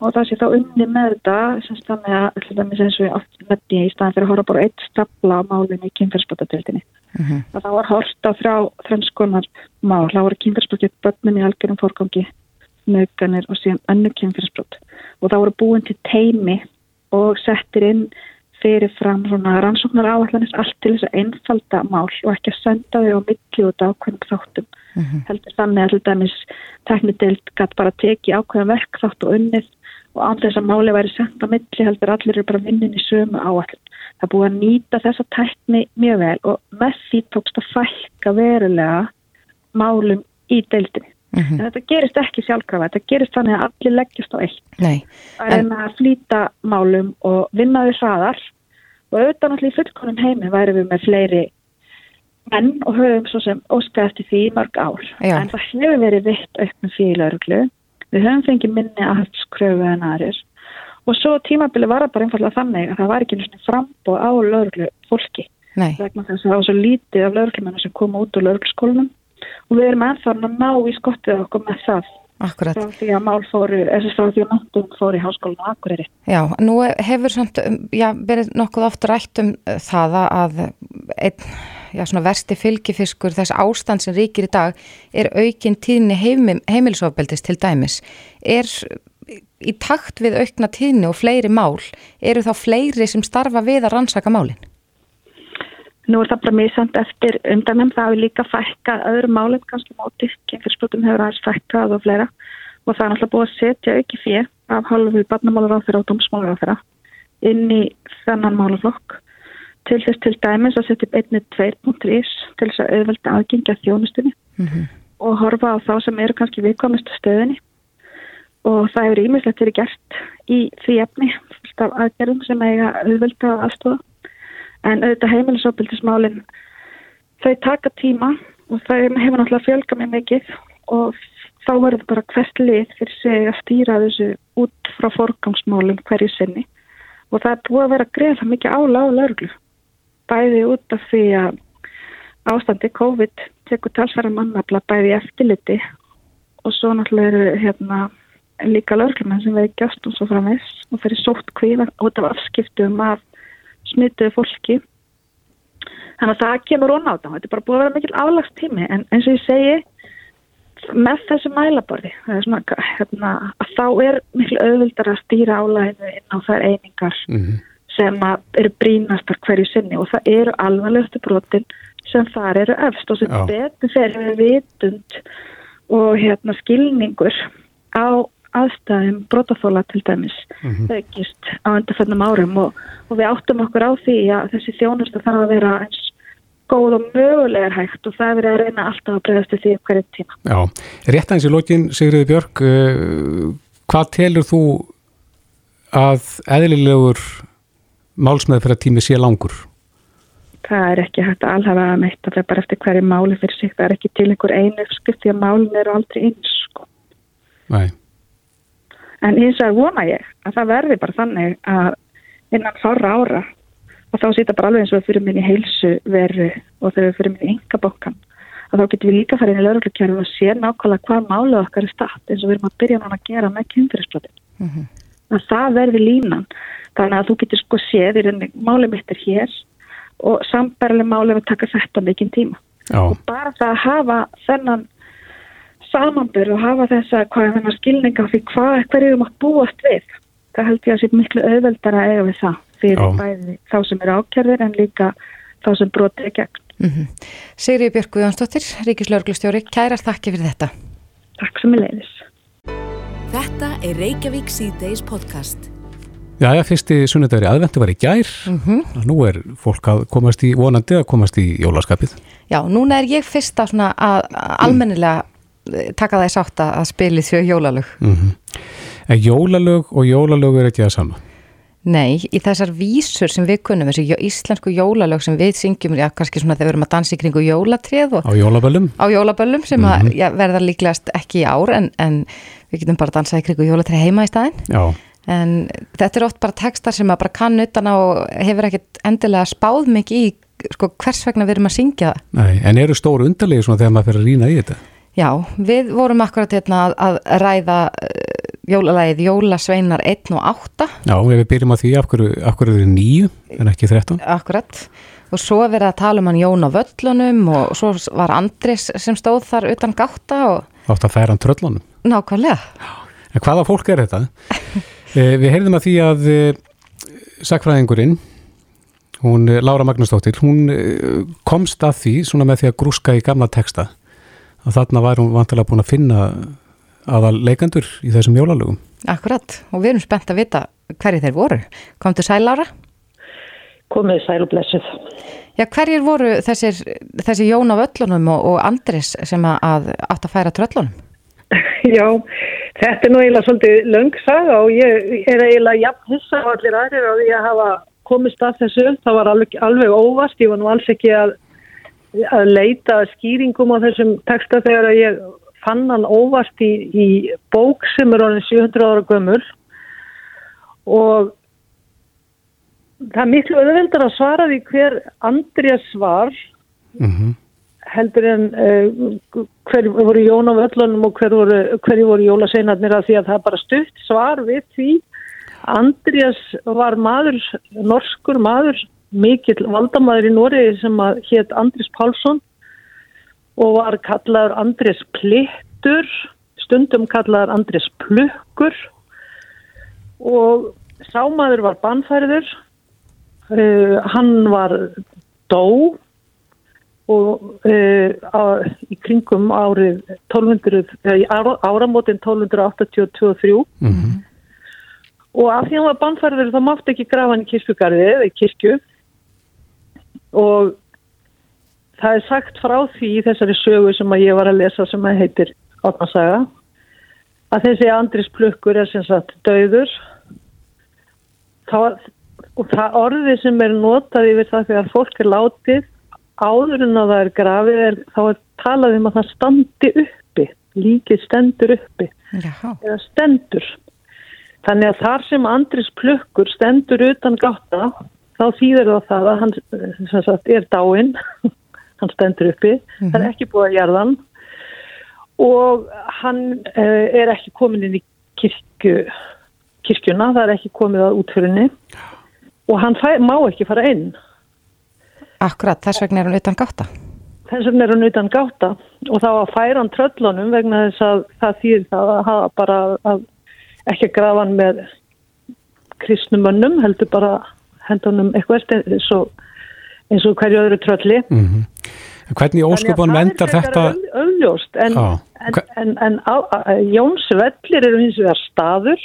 og það sé þá unni með þetta sem stannig að alltaf eins og ég með því í staðan fyrir að horfa bara eitt stapla á málinu í kynferðsbótatildinni uh mhm. -huh. að það var horta frá þrennskonar mál, það voru kynferðsbótið börnum í algjörum fórgangi nöganir og síðan önnu kynfyrirsbrot og það voru búin til teimi og settir inn fyrir fram svona rannsóknar áallanist allt til þess að einfalda mál og ekki að senda þau á milli út ákveðum þáttum mm -hmm. heldur þannig að til dæmis teknideild gæti bara teki ákveðum verk þátt og unnið og án þess að máli væri sendt á milli heldur allir eru bara vinnin í sömu áallin. Það búið að nýta þessa tækni mjög vel og með því tókst að fælka verulega málum í deildinni. Mm -hmm. En þetta gerist ekki sjálfkrafa, þetta gerist þannig að allir leggjast á eitt. Nei. Það er en... að flýta málum og vinna við hraðar og auðvitað náttúrulega í fullkonum heimi væri við með fleiri menn og höfum svo sem óskæði eftir því mörg ár. Já. En það hefur verið vitt auknum fyrir lauruglu. Við höfum fengið minni aðhaldskröfu en aðrir og svo tímabili var það bara einfallega þannig að það var ekki náttúrulega frambóð á lauruglu fólki. Nei. Vegna þess að það var svo lítið af lauruglumennu sem koma út úr laurugluskólunum og við erum ennþann að ná í skottið okkur með það. Akkurat. Frá því að mál fóru, eða frá því að náttúrum fóru í háskólinu Akureyri. Já, nú hefur samt, já, verið nokkuð oft rætt um það að einn já, svona versti fylgifiskur þess ástand sem ríkir í dag er aukin tíðni heimil, heimilisofbeldist til dæmis. Er í takt við aukna tíðni og fleiri mál, eru þá fleiri sem starfa við að rannsaka málinn? Nú er það bara samt eftir umdæmum, það hefur líka fækkað öðrum málum, kannski móti, kemfyrsbrotum hefur aðeins fækkað og fleira. Og það er náttúrulega búið að setja auki fyrir af hálfu barnamálar á þeirra og dómsmálar á þeirra inn í þennan málaflokk. Til þess til dæmis að setja upp einnið 2.is til þess að auðvelda aðgengja þjónustunni mm -hmm. og horfa á þá sem eru kannski viðkomistu stöðinni og það eru ímislegt verið gert í því efni af aðgerðum sem eiga auðvelda aðstofa en auðvitað heimilisopildismálinn þau taka tíma og það hefur náttúrulega fjölga með mikið og þá verður bara hvert lið fyrir sig að stýra þessu út frá forgangsmálum hverju sinni. Og það er búið að vera greið mikið ála á lauruglu bæði út af því að ástandi COVID tekur talsverða mannabla bæði eftirliti og svo náttúrulega eru hérna líka löglumenn sem veið gæst og svo framins og fyrir sótt kvíða út af afskiptum af smituðu fólki. Þannig að það kemur ón á það þetta er bara búið að vera mikil aflagstími en eins og ég segi með þessu mælaborði svona, hérna, þá er miklu auðvildar að stýra álæðinu inn á þær einingar mm -hmm sem eru brínastar hverju sinni. Og það eru alvarlegustu brotin sem þar eru efst. Og sem Já. betur fyrir við vitund og hérna skilningur á aðstæðum brotaþóla til dæmis mm -hmm. aukist á undarfennum árum og, og við áttum okkur á því að þessi þjónustu þarf að vera eins góð og mögulegar hægt og það er verið að reyna alltaf að bregðast því hverju tíma. Já, rétt aðeins í lokin Sigriði Björg, uh, hvað telur þú að eðlilegur málsmeð fyrir að tími sé langur? Það er ekki hægt að alhafa að meitt að það er bara eftir hverju máli fyrir sig. Það er ekki til einhver einu því að málin eru aldrei eins. Sko. Nei. En eins og vona ég að það verði bara þannig að innan fára ára og þá sýta bara alveg eins og við fyrir minni heilsu veru og þegar við fyrir minni yngabokkan að þá getum við líka farið inn í lauruglukerfi og sé nákvæmlega hvað málið okkar er statt eins og við erum að byrja núna að gera með kynfyrirsbrotin. Mm -hmm. Að það verði línan Þannig að þú getur sko séð í rauninni málið mitt er hér og sambarileg málið að taka þetta mikinn tíma. Já. Og bara það að hafa þennan samanbyrg og hafa þessa hvað er skilninga fyrir hvað, hverju þú mátt búast við. Það held ég að sé miklu auðveldar að eiga við það fyrir Já. bæði þá sem eru ákjörðir en líka þá sem brotið er gegn. Mm -hmm. Sigriði Björg Guðjónsdóttir, Ríkislauglustjóri, kærar þakki fyrir þetta. Takk sem ég leiðis. Þetta er Reykjavík C-Days podcast. Já, já, fyrsti sunnudagri aðvendu var í gær mm -hmm. nú er fólk að komast í vonandi að komast í jólaskapið Já, núna er ég fyrst að, að almennilega. Taka það í sátt að spili þjó jólalög mm -hmm. En jólalög og jólalög er ekki það sama Nei, í þessar vísur sem við kunnum, þessi íslensku jólalög sem við syngjum, já, kannski svona þegar við erum að dansa í kringu jólatrið og... Á jólaböllum? Á jólaböllum sem mm -hmm. að mhm. já, verða líklegast ekki í ár en, en við getum bara að dansa í kringu jólatrið heima í staðin. Já en þetta er oft bara textar sem maður bara kann utan á og hefur ekkert endilega spáð mikið í sko, hvers vegna við erum að syngja það. Nei, en eru stóru undarlegi svona þegar maður fyrir að rýna í þetta? Já, við vorum akkurat hérna að ræða uh, jólalægið Jólasveinar 1 og 8. Já, við byrjum á því af hverju, af hverju er nýju en ekki 13. Akkurat, og svo verið að tala um hann Jón á völlunum og svo var Andris sem stóð þar utan gátta og... Átt að færa hann tröllunum. Nákvæmlega. En hvaða fólk er þetta? Eh, við heyrðum að því að eh, sakfræðingurinn, hún eh, Laura Magnúsdóttir, hún komst að því svona með því að grúska í gamla texta að þarna var hún vantilega búin að finna aðal leikandur í þessum jólalögum. Akkurat, og við erum spennt að vita hverju þeir voru. Komdu sæl ára? Komið sæl og blessuð. Já, hverjir voru þessir, þessi Jón á öllunum og, og Andris sem að átt að færa tröllunum? Já, þetta er nú eiginlega svolítið löngsaga og ég er eiginlega jafn hissa á allir aðrir og ég hafa komist að þessu. Það var alveg, alveg óvast, ég var nú alls ekki að, að leita skýringum á þessum texta þegar ég fann hann óvast í, í bók sem er orðin 700 ára gömul og það er miklu öðveldar að svara því hver Andrés var mm -hmm. heldur en uh, hver voru Jón á völlunum og hver voru, hver voru jólaseinarnir að því að það er bara stutt svar við því Andrés var maður, norskur maður mikill valdamaður í Nóri sem hétt Andrés Pálsson og var kallaður Andrés Plittur stundum kallaður Andrés Plukkur. Og sámaður var bannfæriður uh, hann var dó og uh, á, í kringum árið 1200, uh, áramótin 1282-3 mm -hmm. og af því hann var bannfæriður þá mátti ekki grafa hann í kirkjugarði eða í kirkju og það er sagt frá því í þessari sögu sem að ég var að lesa sem að heitir Átnarsaga að þessi Andris Plukkur er sem sagt döður það, og það orði sem er notað yfir það þegar fólk er látið áður en að það er grafið er, þá er talað um að það standi uppi líkið stendur uppi. Jaha. eða stendur. Þannig að þar sem Andris Plukkur stendur utan gáta þá þýðir það það að hann sagt, er dáinn hann stendur uppi, mm -hmm. það er ekki búið að gerðan og hann uh, er ekki komin inn í kirkju, kirkjuna, það er ekki komið að útfyrinni og hann fæ, má ekki fara inn. Akkurat, þess vegna er hann utan gáta? Þess vegna er hann utan gáta og þá að færa hann tröllunum vegna þess að það þýr það að hafa bara að ekki að grafa hann með kristnumönnum, heldur bara hendunum eitthvað eins og, eins og hverju öðru trölli. Mm -hmm. Hvernig ósköpunum endar þetta? Ölljóst, en, en, en, en á, Jónsvellir eru hins vegar staður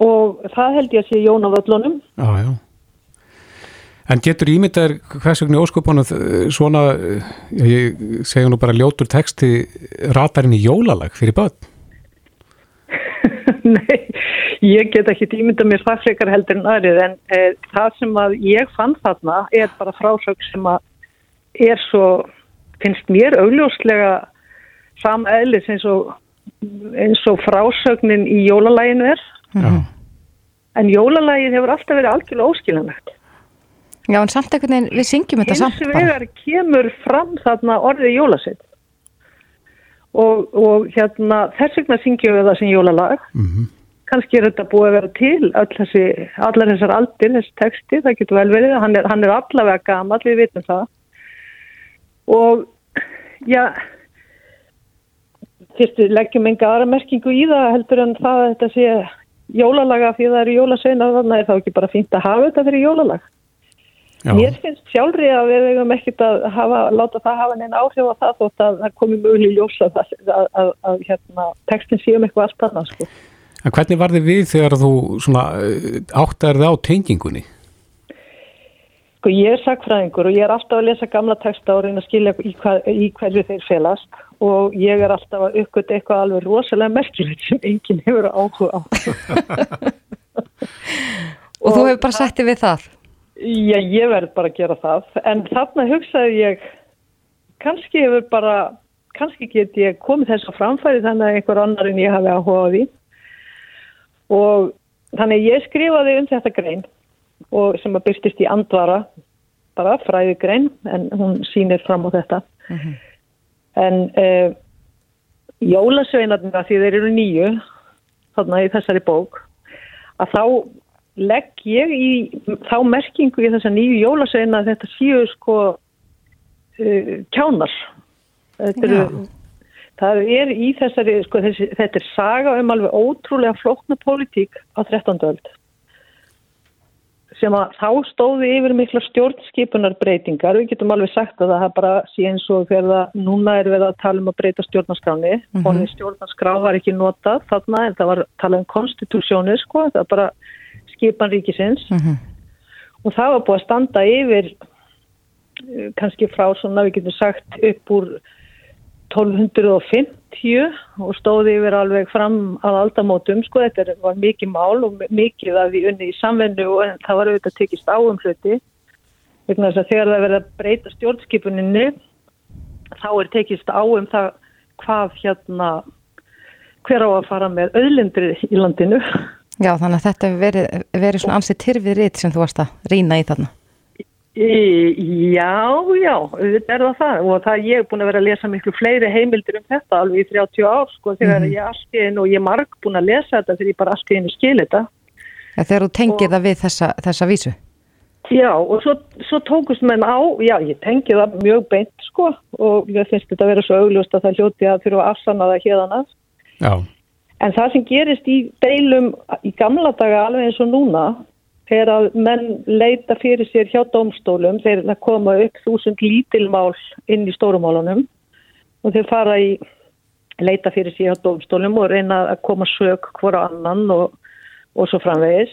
og það held ég að sé Jón af öllunum. Já, já. En getur ímyndar hvers vegna ósköpunum svona, ég segja nú bara ljótur texti, ratarinn í jólalag fyrir börn? Nei, ég get ekki ímynda mér það frekar heldur en aðrið en e, það sem að ég fann þarna er bara frásög sem að er svo, finnst mér augljóslega sama eðlis eins og, eins og frásögnin í jólalæginu er. Já. en jólalægin hefur alltaf verið algjörlega óskiljanlegt. Já en samt ekkert en við syngjum þetta samt bara. Hins vegar kemur fram þarna orðið jólasett og, og hérna þess vegna syngjum við það sem jólalag. Mm -hmm. Kannski er þetta búið að vera til þessi, allar þessar aldir, þessi texti það getur vel verið, hann er, hann er allavega gamal, við vitum það og já fyrstu leggjum enga aðra merkingu í það heldur en það að þetta sé jólalaga því það eru jólasveina þannig er það ekki bara fínt að hafa þetta fyrir jólalag Já. Mér finnst sjálfri að við hefum ekkert að hafa, láta það hafa neina áhrif á það þótt að það komi möguleg ljósa að, að, að, að hérna, textin séum eitthvað allt annað sko. En hvernig var þið við þegar þú áttar það á tengingunni? Sko ég er sakfræðingur og ég er alltaf að lesa gamla texta og reyna að skilja í, hva, í hverju þeir felast og ég er alltaf að uppgöta eitthvað alveg rosalega merkilegt sem enginn hefur áhuga á. og, og þú hefur bara sættið við það? Já, ég verð bara að gera það en þarna hugsaði ég kannski hefur bara, kannski get ég komið þess að framfæri þannig að einhver annar en ég hafi áhuga á því og þannig ég skrifaði um þetta grein og sem að byrstist í andvara bara fræðigrein en hún sýnir fram á þetta. Mm -hmm. en uh, jólasveinarnir því þeir eru nýju þarna í þessari bók að þá legg ég í þá merkingu í þessa nýju jólasveina þetta séu sko uh, kjánar. Þetta eru Það er í þessari, sko, þessi, þetta er saga um alveg ótrúlega flóknu pólitík á 13. öld sem að þá stóði yfir mikla stjórnskipunar breytingar. Við getum alveg sagt að það bara sé eins og þegar það núna er við að tala um að breyta stjórnarskráni mm -hmm. stjórnarskrá var ekki notað þarna en það var tala um konstitúsjónir sko, það bara skipan ríkisins mm -hmm. og það var búið að standa yfir eh, kannski frá svona við getum sagt upp úr 1250 og stóði yfir alveg fram að aldamótum sko, þetta var mikið mál og mikið af því unni í samvennu og það var auðvitað tekist áum hluti. Vegna þess að þegar það verið að breyta stjórnskipuninni þá er tekist áum það hvað hérna hver á að fara með öðlindri í landinu. Já þannig að þetta verið, verið svona ansið tyrfið ritt sem þú varst að rýna í þarna Já, já, þetta er það það og það ég er búin að vera að lesa miklu fleiri heimildir um þetta alveg í 30 ár sko þegar mm. ég einu og ég er marg búin að lesa þetta þegar ég bara allt í einu skil þetta. Ja, þegar þú tengið og, það við þessa, þessa vísu? Já og svo, svo tókust menn á, já ég tengið það mjög beint sko og ég finnst þetta að vera svo augljóst að það hljóti að fyrir að afsanna það hérðan að. Já. En það sem gerist í deilum í gamla daga alveg eins og núna þegar að menn leita fyrir sér hjá domstólum, þeir koma upp þúsund lítilmál inn í stórumálunum og þeir fara í leita fyrir sér hjá domstólum og reyna að koma sög hvora annan og, og svo framvegis.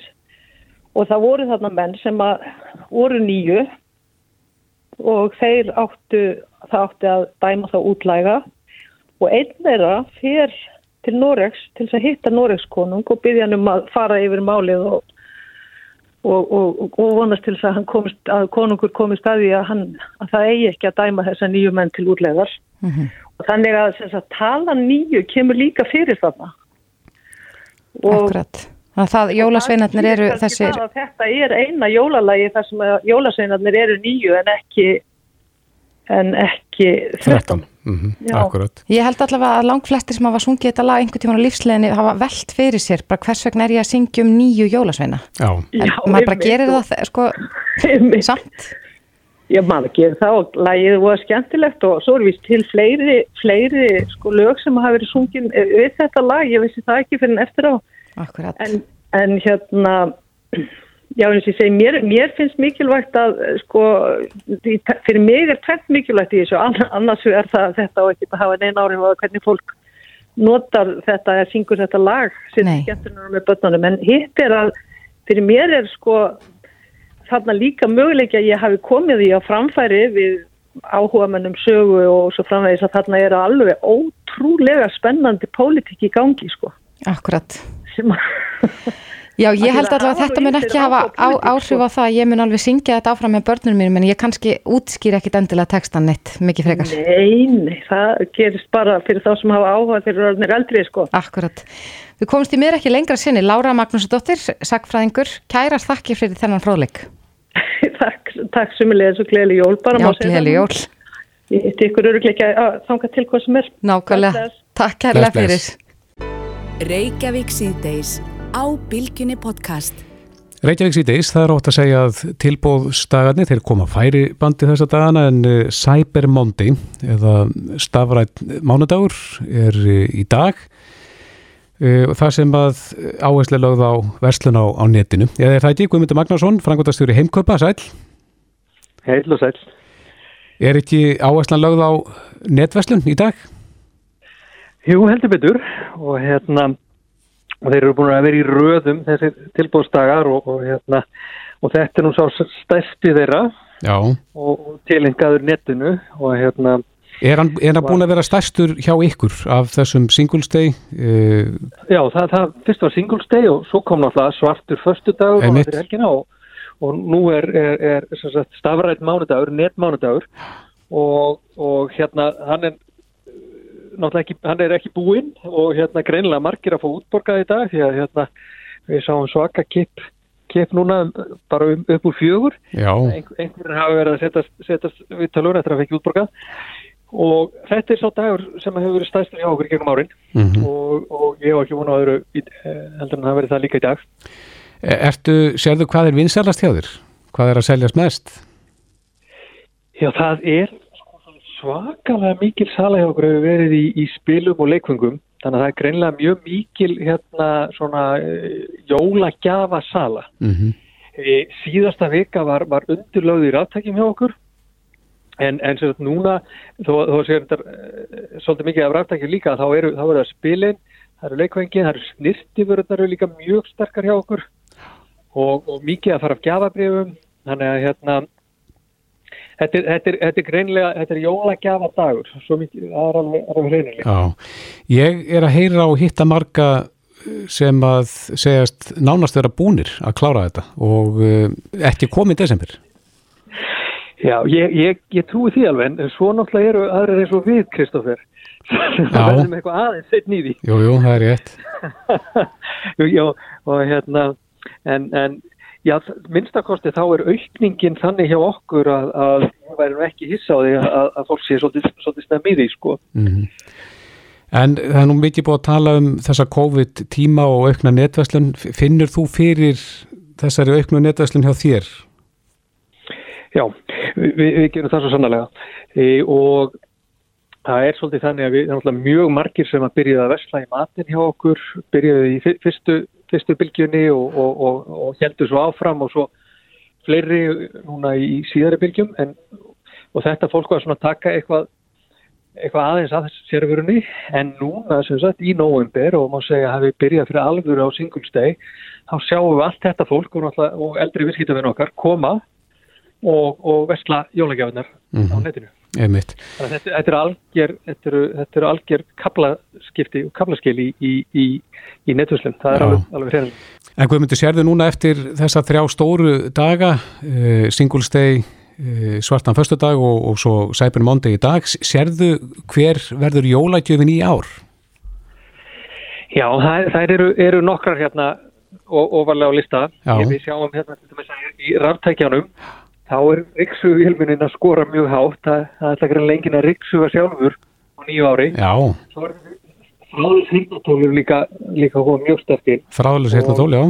Og það voru þarna menn sem að voru nýju og þeir áttu, það áttu að dæma þá útlæga. Og einn þeirra fyrir til Noregs til þess að hitta Noregskonung og byggja hann um að fara yfir málið og og, og, og vonast til þess að, komist, að konungur komist að því að, hann, að það eigi ekki að dæma þessa nýju menn til útlegar mm -hmm. og þannig að, að tala nýju kemur líka fyrir þarna. Akkurat. Það, jólasveinarnir eru þessir Þetta er eina jólalagi þar sem jólasveinarnir eru nýju en ekki en ekki 13 mm -hmm. Ég held allavega að langflestir sem hafa sungið þetta lag einhvern tíman á lífsleginni hafa veld fyrir sér bara hvers vegna er ég að syngja um nýju jólasveina? Já. en Já, maður bara gerir það sko samt. Já, maður gerir það og lagið var skemmtilegt og svo er vist til fleiri, fleiri sko lög sem hafa verið sungið við þetta lag, ég vissi það ekki fyrir en eftir á. En, en hérna Já, eins og ég segi, mér, mér finnst mikilvægt að, sko, fyrir mig er tveit mikilvægt í þessu, annars er það þetta og ekki að hafa neina áhrif á hvernig fólk notar þetta eða syngur þetta lag sem skemmtunar með börnunum, en hitt er að fyrir mér er sko þarna líka möguleik að ég hafi komið í á framfæri við áhuga mennum sögu og svo framvegis að þarna er alveg ótrúlega spennandi pólitík í gangi, sko. Akkurat. Sem að Já, ég held allavega að þetta mun ekki hafa á, áhrif á það, ég mun alveg syngja þetta áfram með börnunum mínum, en ég kannski útskýr ekkit endilega textan neitt, mikið frekar. Nei, nei, það gerist bara fyrir þá sem hafa áhuga þegar það er eldrið, sko. Akkurat. Við komumst í mér ekki lengra sinni, Lára Magnúsdóttir, sagfræðingur, kærast þakki fyrir þennan fróðleik. takk, takk sumulega, svo gleðileg jól bara. Já, gleðileg jól. Ég eitt ykkur örugleika að þanga til hvað sem er. Nákvæmlega, takk kærlega fyrir. Reykjavík síðdeis á Bilginni podcast. Reykjavík síðdeis, það er ótt að segja að tilbóðstagarnir, þeir koma færi bandi þessa dagana en eh, Cyber Monday eða stafrætt mánudagur er eh, í dag og eh, það sem að áherslu lögð á verslun á, á netinu. Ég er það ekki, Guðmundur Magnarsson, frangotastjóri Heimköpa, sæl. Heil og sæl. Er ekki áherslan lögð á netverslun í dag? Jú, heldur betur og hérna og þeir eru búin að vera í röðum þessi tilbúðsdagar og, og, hérna, og þetta er nú sá stærsti þeirra Já. og tilengaður netinu og hérna Er hann, er hann búin að vera stærstur hjá ykkur af þessum Singles Day? Uh, Já, það, það fyrst var Singles Day og svo kom náttúrulega svartur förstu dag og, og, og nú er, er, er stafrætt mánudagur, netmánudagur og, og hérna hann er náttúrulega ekki, hann er ekki búinn og hérna greinlega margir að fá útborgað í dag því að hérna við sáum svaka kipp kipp núna bara um, upp úr fjögur einhverjir hafa verið að setjast, setjast við talur eftir að fekk útborgað og þetta er svo dagur sem hefur verið stæstur hjá okkur gegnum árin mm -hmm. og, og ég hef ekki vonað öðru eh, heldur en það verið það líka í dag e, Ertu, sérðu hvað er vinsælast hjá þér? Hvað er að seljast mest? Já, það er svakalega mikil sala hjá okkur hefur verið í, í spilum og leikvöngum þannig að það er greinlega mjög mikil hérna svona uh, jólagjafa sala mm -hmm. e, síðasta vika var, var undurlögð í ráttækjum hjá okkur. En, en sem sagt núna þó, þó séu þetta e, svolítið mikið af ráttækjum líka þá eru, þá eru það spilin það eru leikvengin, það eru snirtifurðar eru líka mjög sterkar hjá okkur. Og, og mikið að fara af gjafabrifum þannig að hérna Þetta er, þetta, er, þetta er greinlega, þetta er jólagjafa dagur, svo mikið, er alveg reynilega. Já, ég er að heyra og hitta marga sem að segjast nánast vera búnir að klára þetta og uh, ekki komið desember. Já, ég, ég, ég trúi því alveg, en svo náttúrulega eru aðrir eins og við, Kristófer. Það verður með eitthvað aðeins seitt nýði. Jú, jú, það er rétt. Já, og hérna, en, en já, minnstakosti þá er aukningin þannig hjá okkur að, að við værum ekki hissa á því að, að fólk sé svolítið, svolítið snæð miði, sko. Mm -hmm. En það er nú mikið búið að tala um þessa COVID-tíma og aukna netvæslun. Finnur þú fyrir þessari auknu netvæslun hjá þér? Já, við, við gerum það svo sannlega e, og það er svolítið þannig að við erum mjög margir sem að byrjaði að vesla í matin hjá okkur, byrjaði í fyrstu, fyrstu bylgjunni og, og, og, og heldur svo áfram og svo fleiri núna í síðari bylgjum en, og þetta fólk var svona að taka eitthvað eitthvað aðeins að þessu sérfurunni en núna sem sagt í november og má segja að við byrjað fyrir alvöru á singulsteg þá sjáum við allt þetta fólk og, og eldri visskýtafinn okkar koma og, og vestla jólagjafinnar mm -hmm. á mhm. netinu. Þetta, þetta er algjör þetta eru, þetta eru algjör kaplaskipti og kaplaskil í, í, í, í netvíslinn, það er Já. alveg, alveg fyrir En hvað myndir sérðu núna eftir þessa þrjá stóru daga uh, singulsteg Eh, svartan förstudag og, og svo Cyber Monday í dag. Serðu hver verður jólagjöfin í ár? Já, það, það eru, eru nokkrar hérna ofarlega á lista. Ef við sjáum hérna í ráttækjanum, þá er Riksugilminin að skora mjög hátt. Það, það er ekki lengin að Riksuga sjálfur á nýju ári. Já. Svo er þráðlis hirtnatólur líka, líka mjög sterkir. Þráðlis hirtnatól, já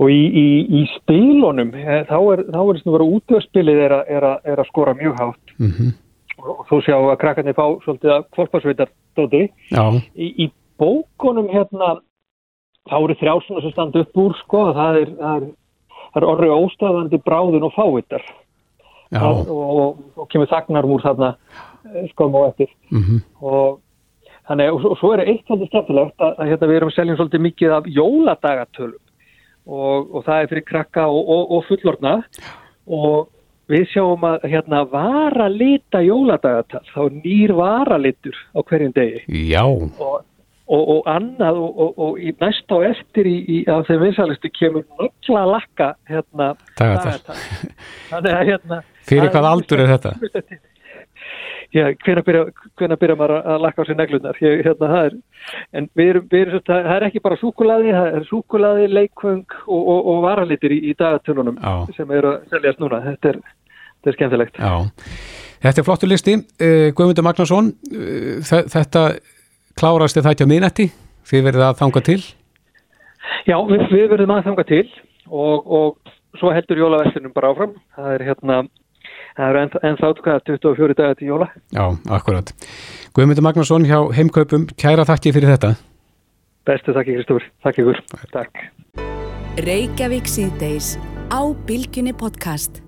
og í, í, í spilunum eh, þá er þess að vera útöðspilið er, er, er að skora mjög hátt mm -hmm. og þú sjá að krakkarnir fá svolítið að kvolparsveitar dóti í, í bókunum hérna þá eru þrjásuna sem standa upp úr sko það er, það er, það er orðið óstafandi bráðun og fávittar og, og, og kemur þagnarm úr þarna eh, skoðum á eftir. Mm -hmm. og Þannig, og, og svo er eitt svolítið stefnilegt að, að hérna, við erum selja svolítið mikið af jóladagatölu og, og það er fyrir krakka og, og, og fullorna og við sjáum að hérna varalita jóladagatal, þá nýr varalitur á hverjum degi. Já. Og annað og í næst á eftir í, í af þeim vinsalistu kemur nöggla lakka hérna Þannig að hérna Fyrir hvað aldur er þetta? já, hvena byrja, byrja maður að lakka á sér neglunar hérna, það er, en við erum, við erum það er ekki bara súkulaði, það er súkulaði leikvöng og, og, og varalitir í, í dagatönunum sem eru að seljast núna. Þetta er, þetta er skemmtilegt. Já, þetta er flottur listi. Uh, Guðmundur Magnarsson uh, þetta klárast þetta á miðnætti þið verðið að þanga til Já, við, við verðum að þanga til og, og svo heldur jólaverðinum bara áfram það er hérna það eru ennþá en, en 24 dagar til jóla. Já, akkurat. Guðmundur Magnarsson hjá Heimkaupum, kæra þakki fyrir þetta. Bestu þakki Kristófur, þakki ykkur. Takk. Reykjavík síðdeis á Bilginni podcast.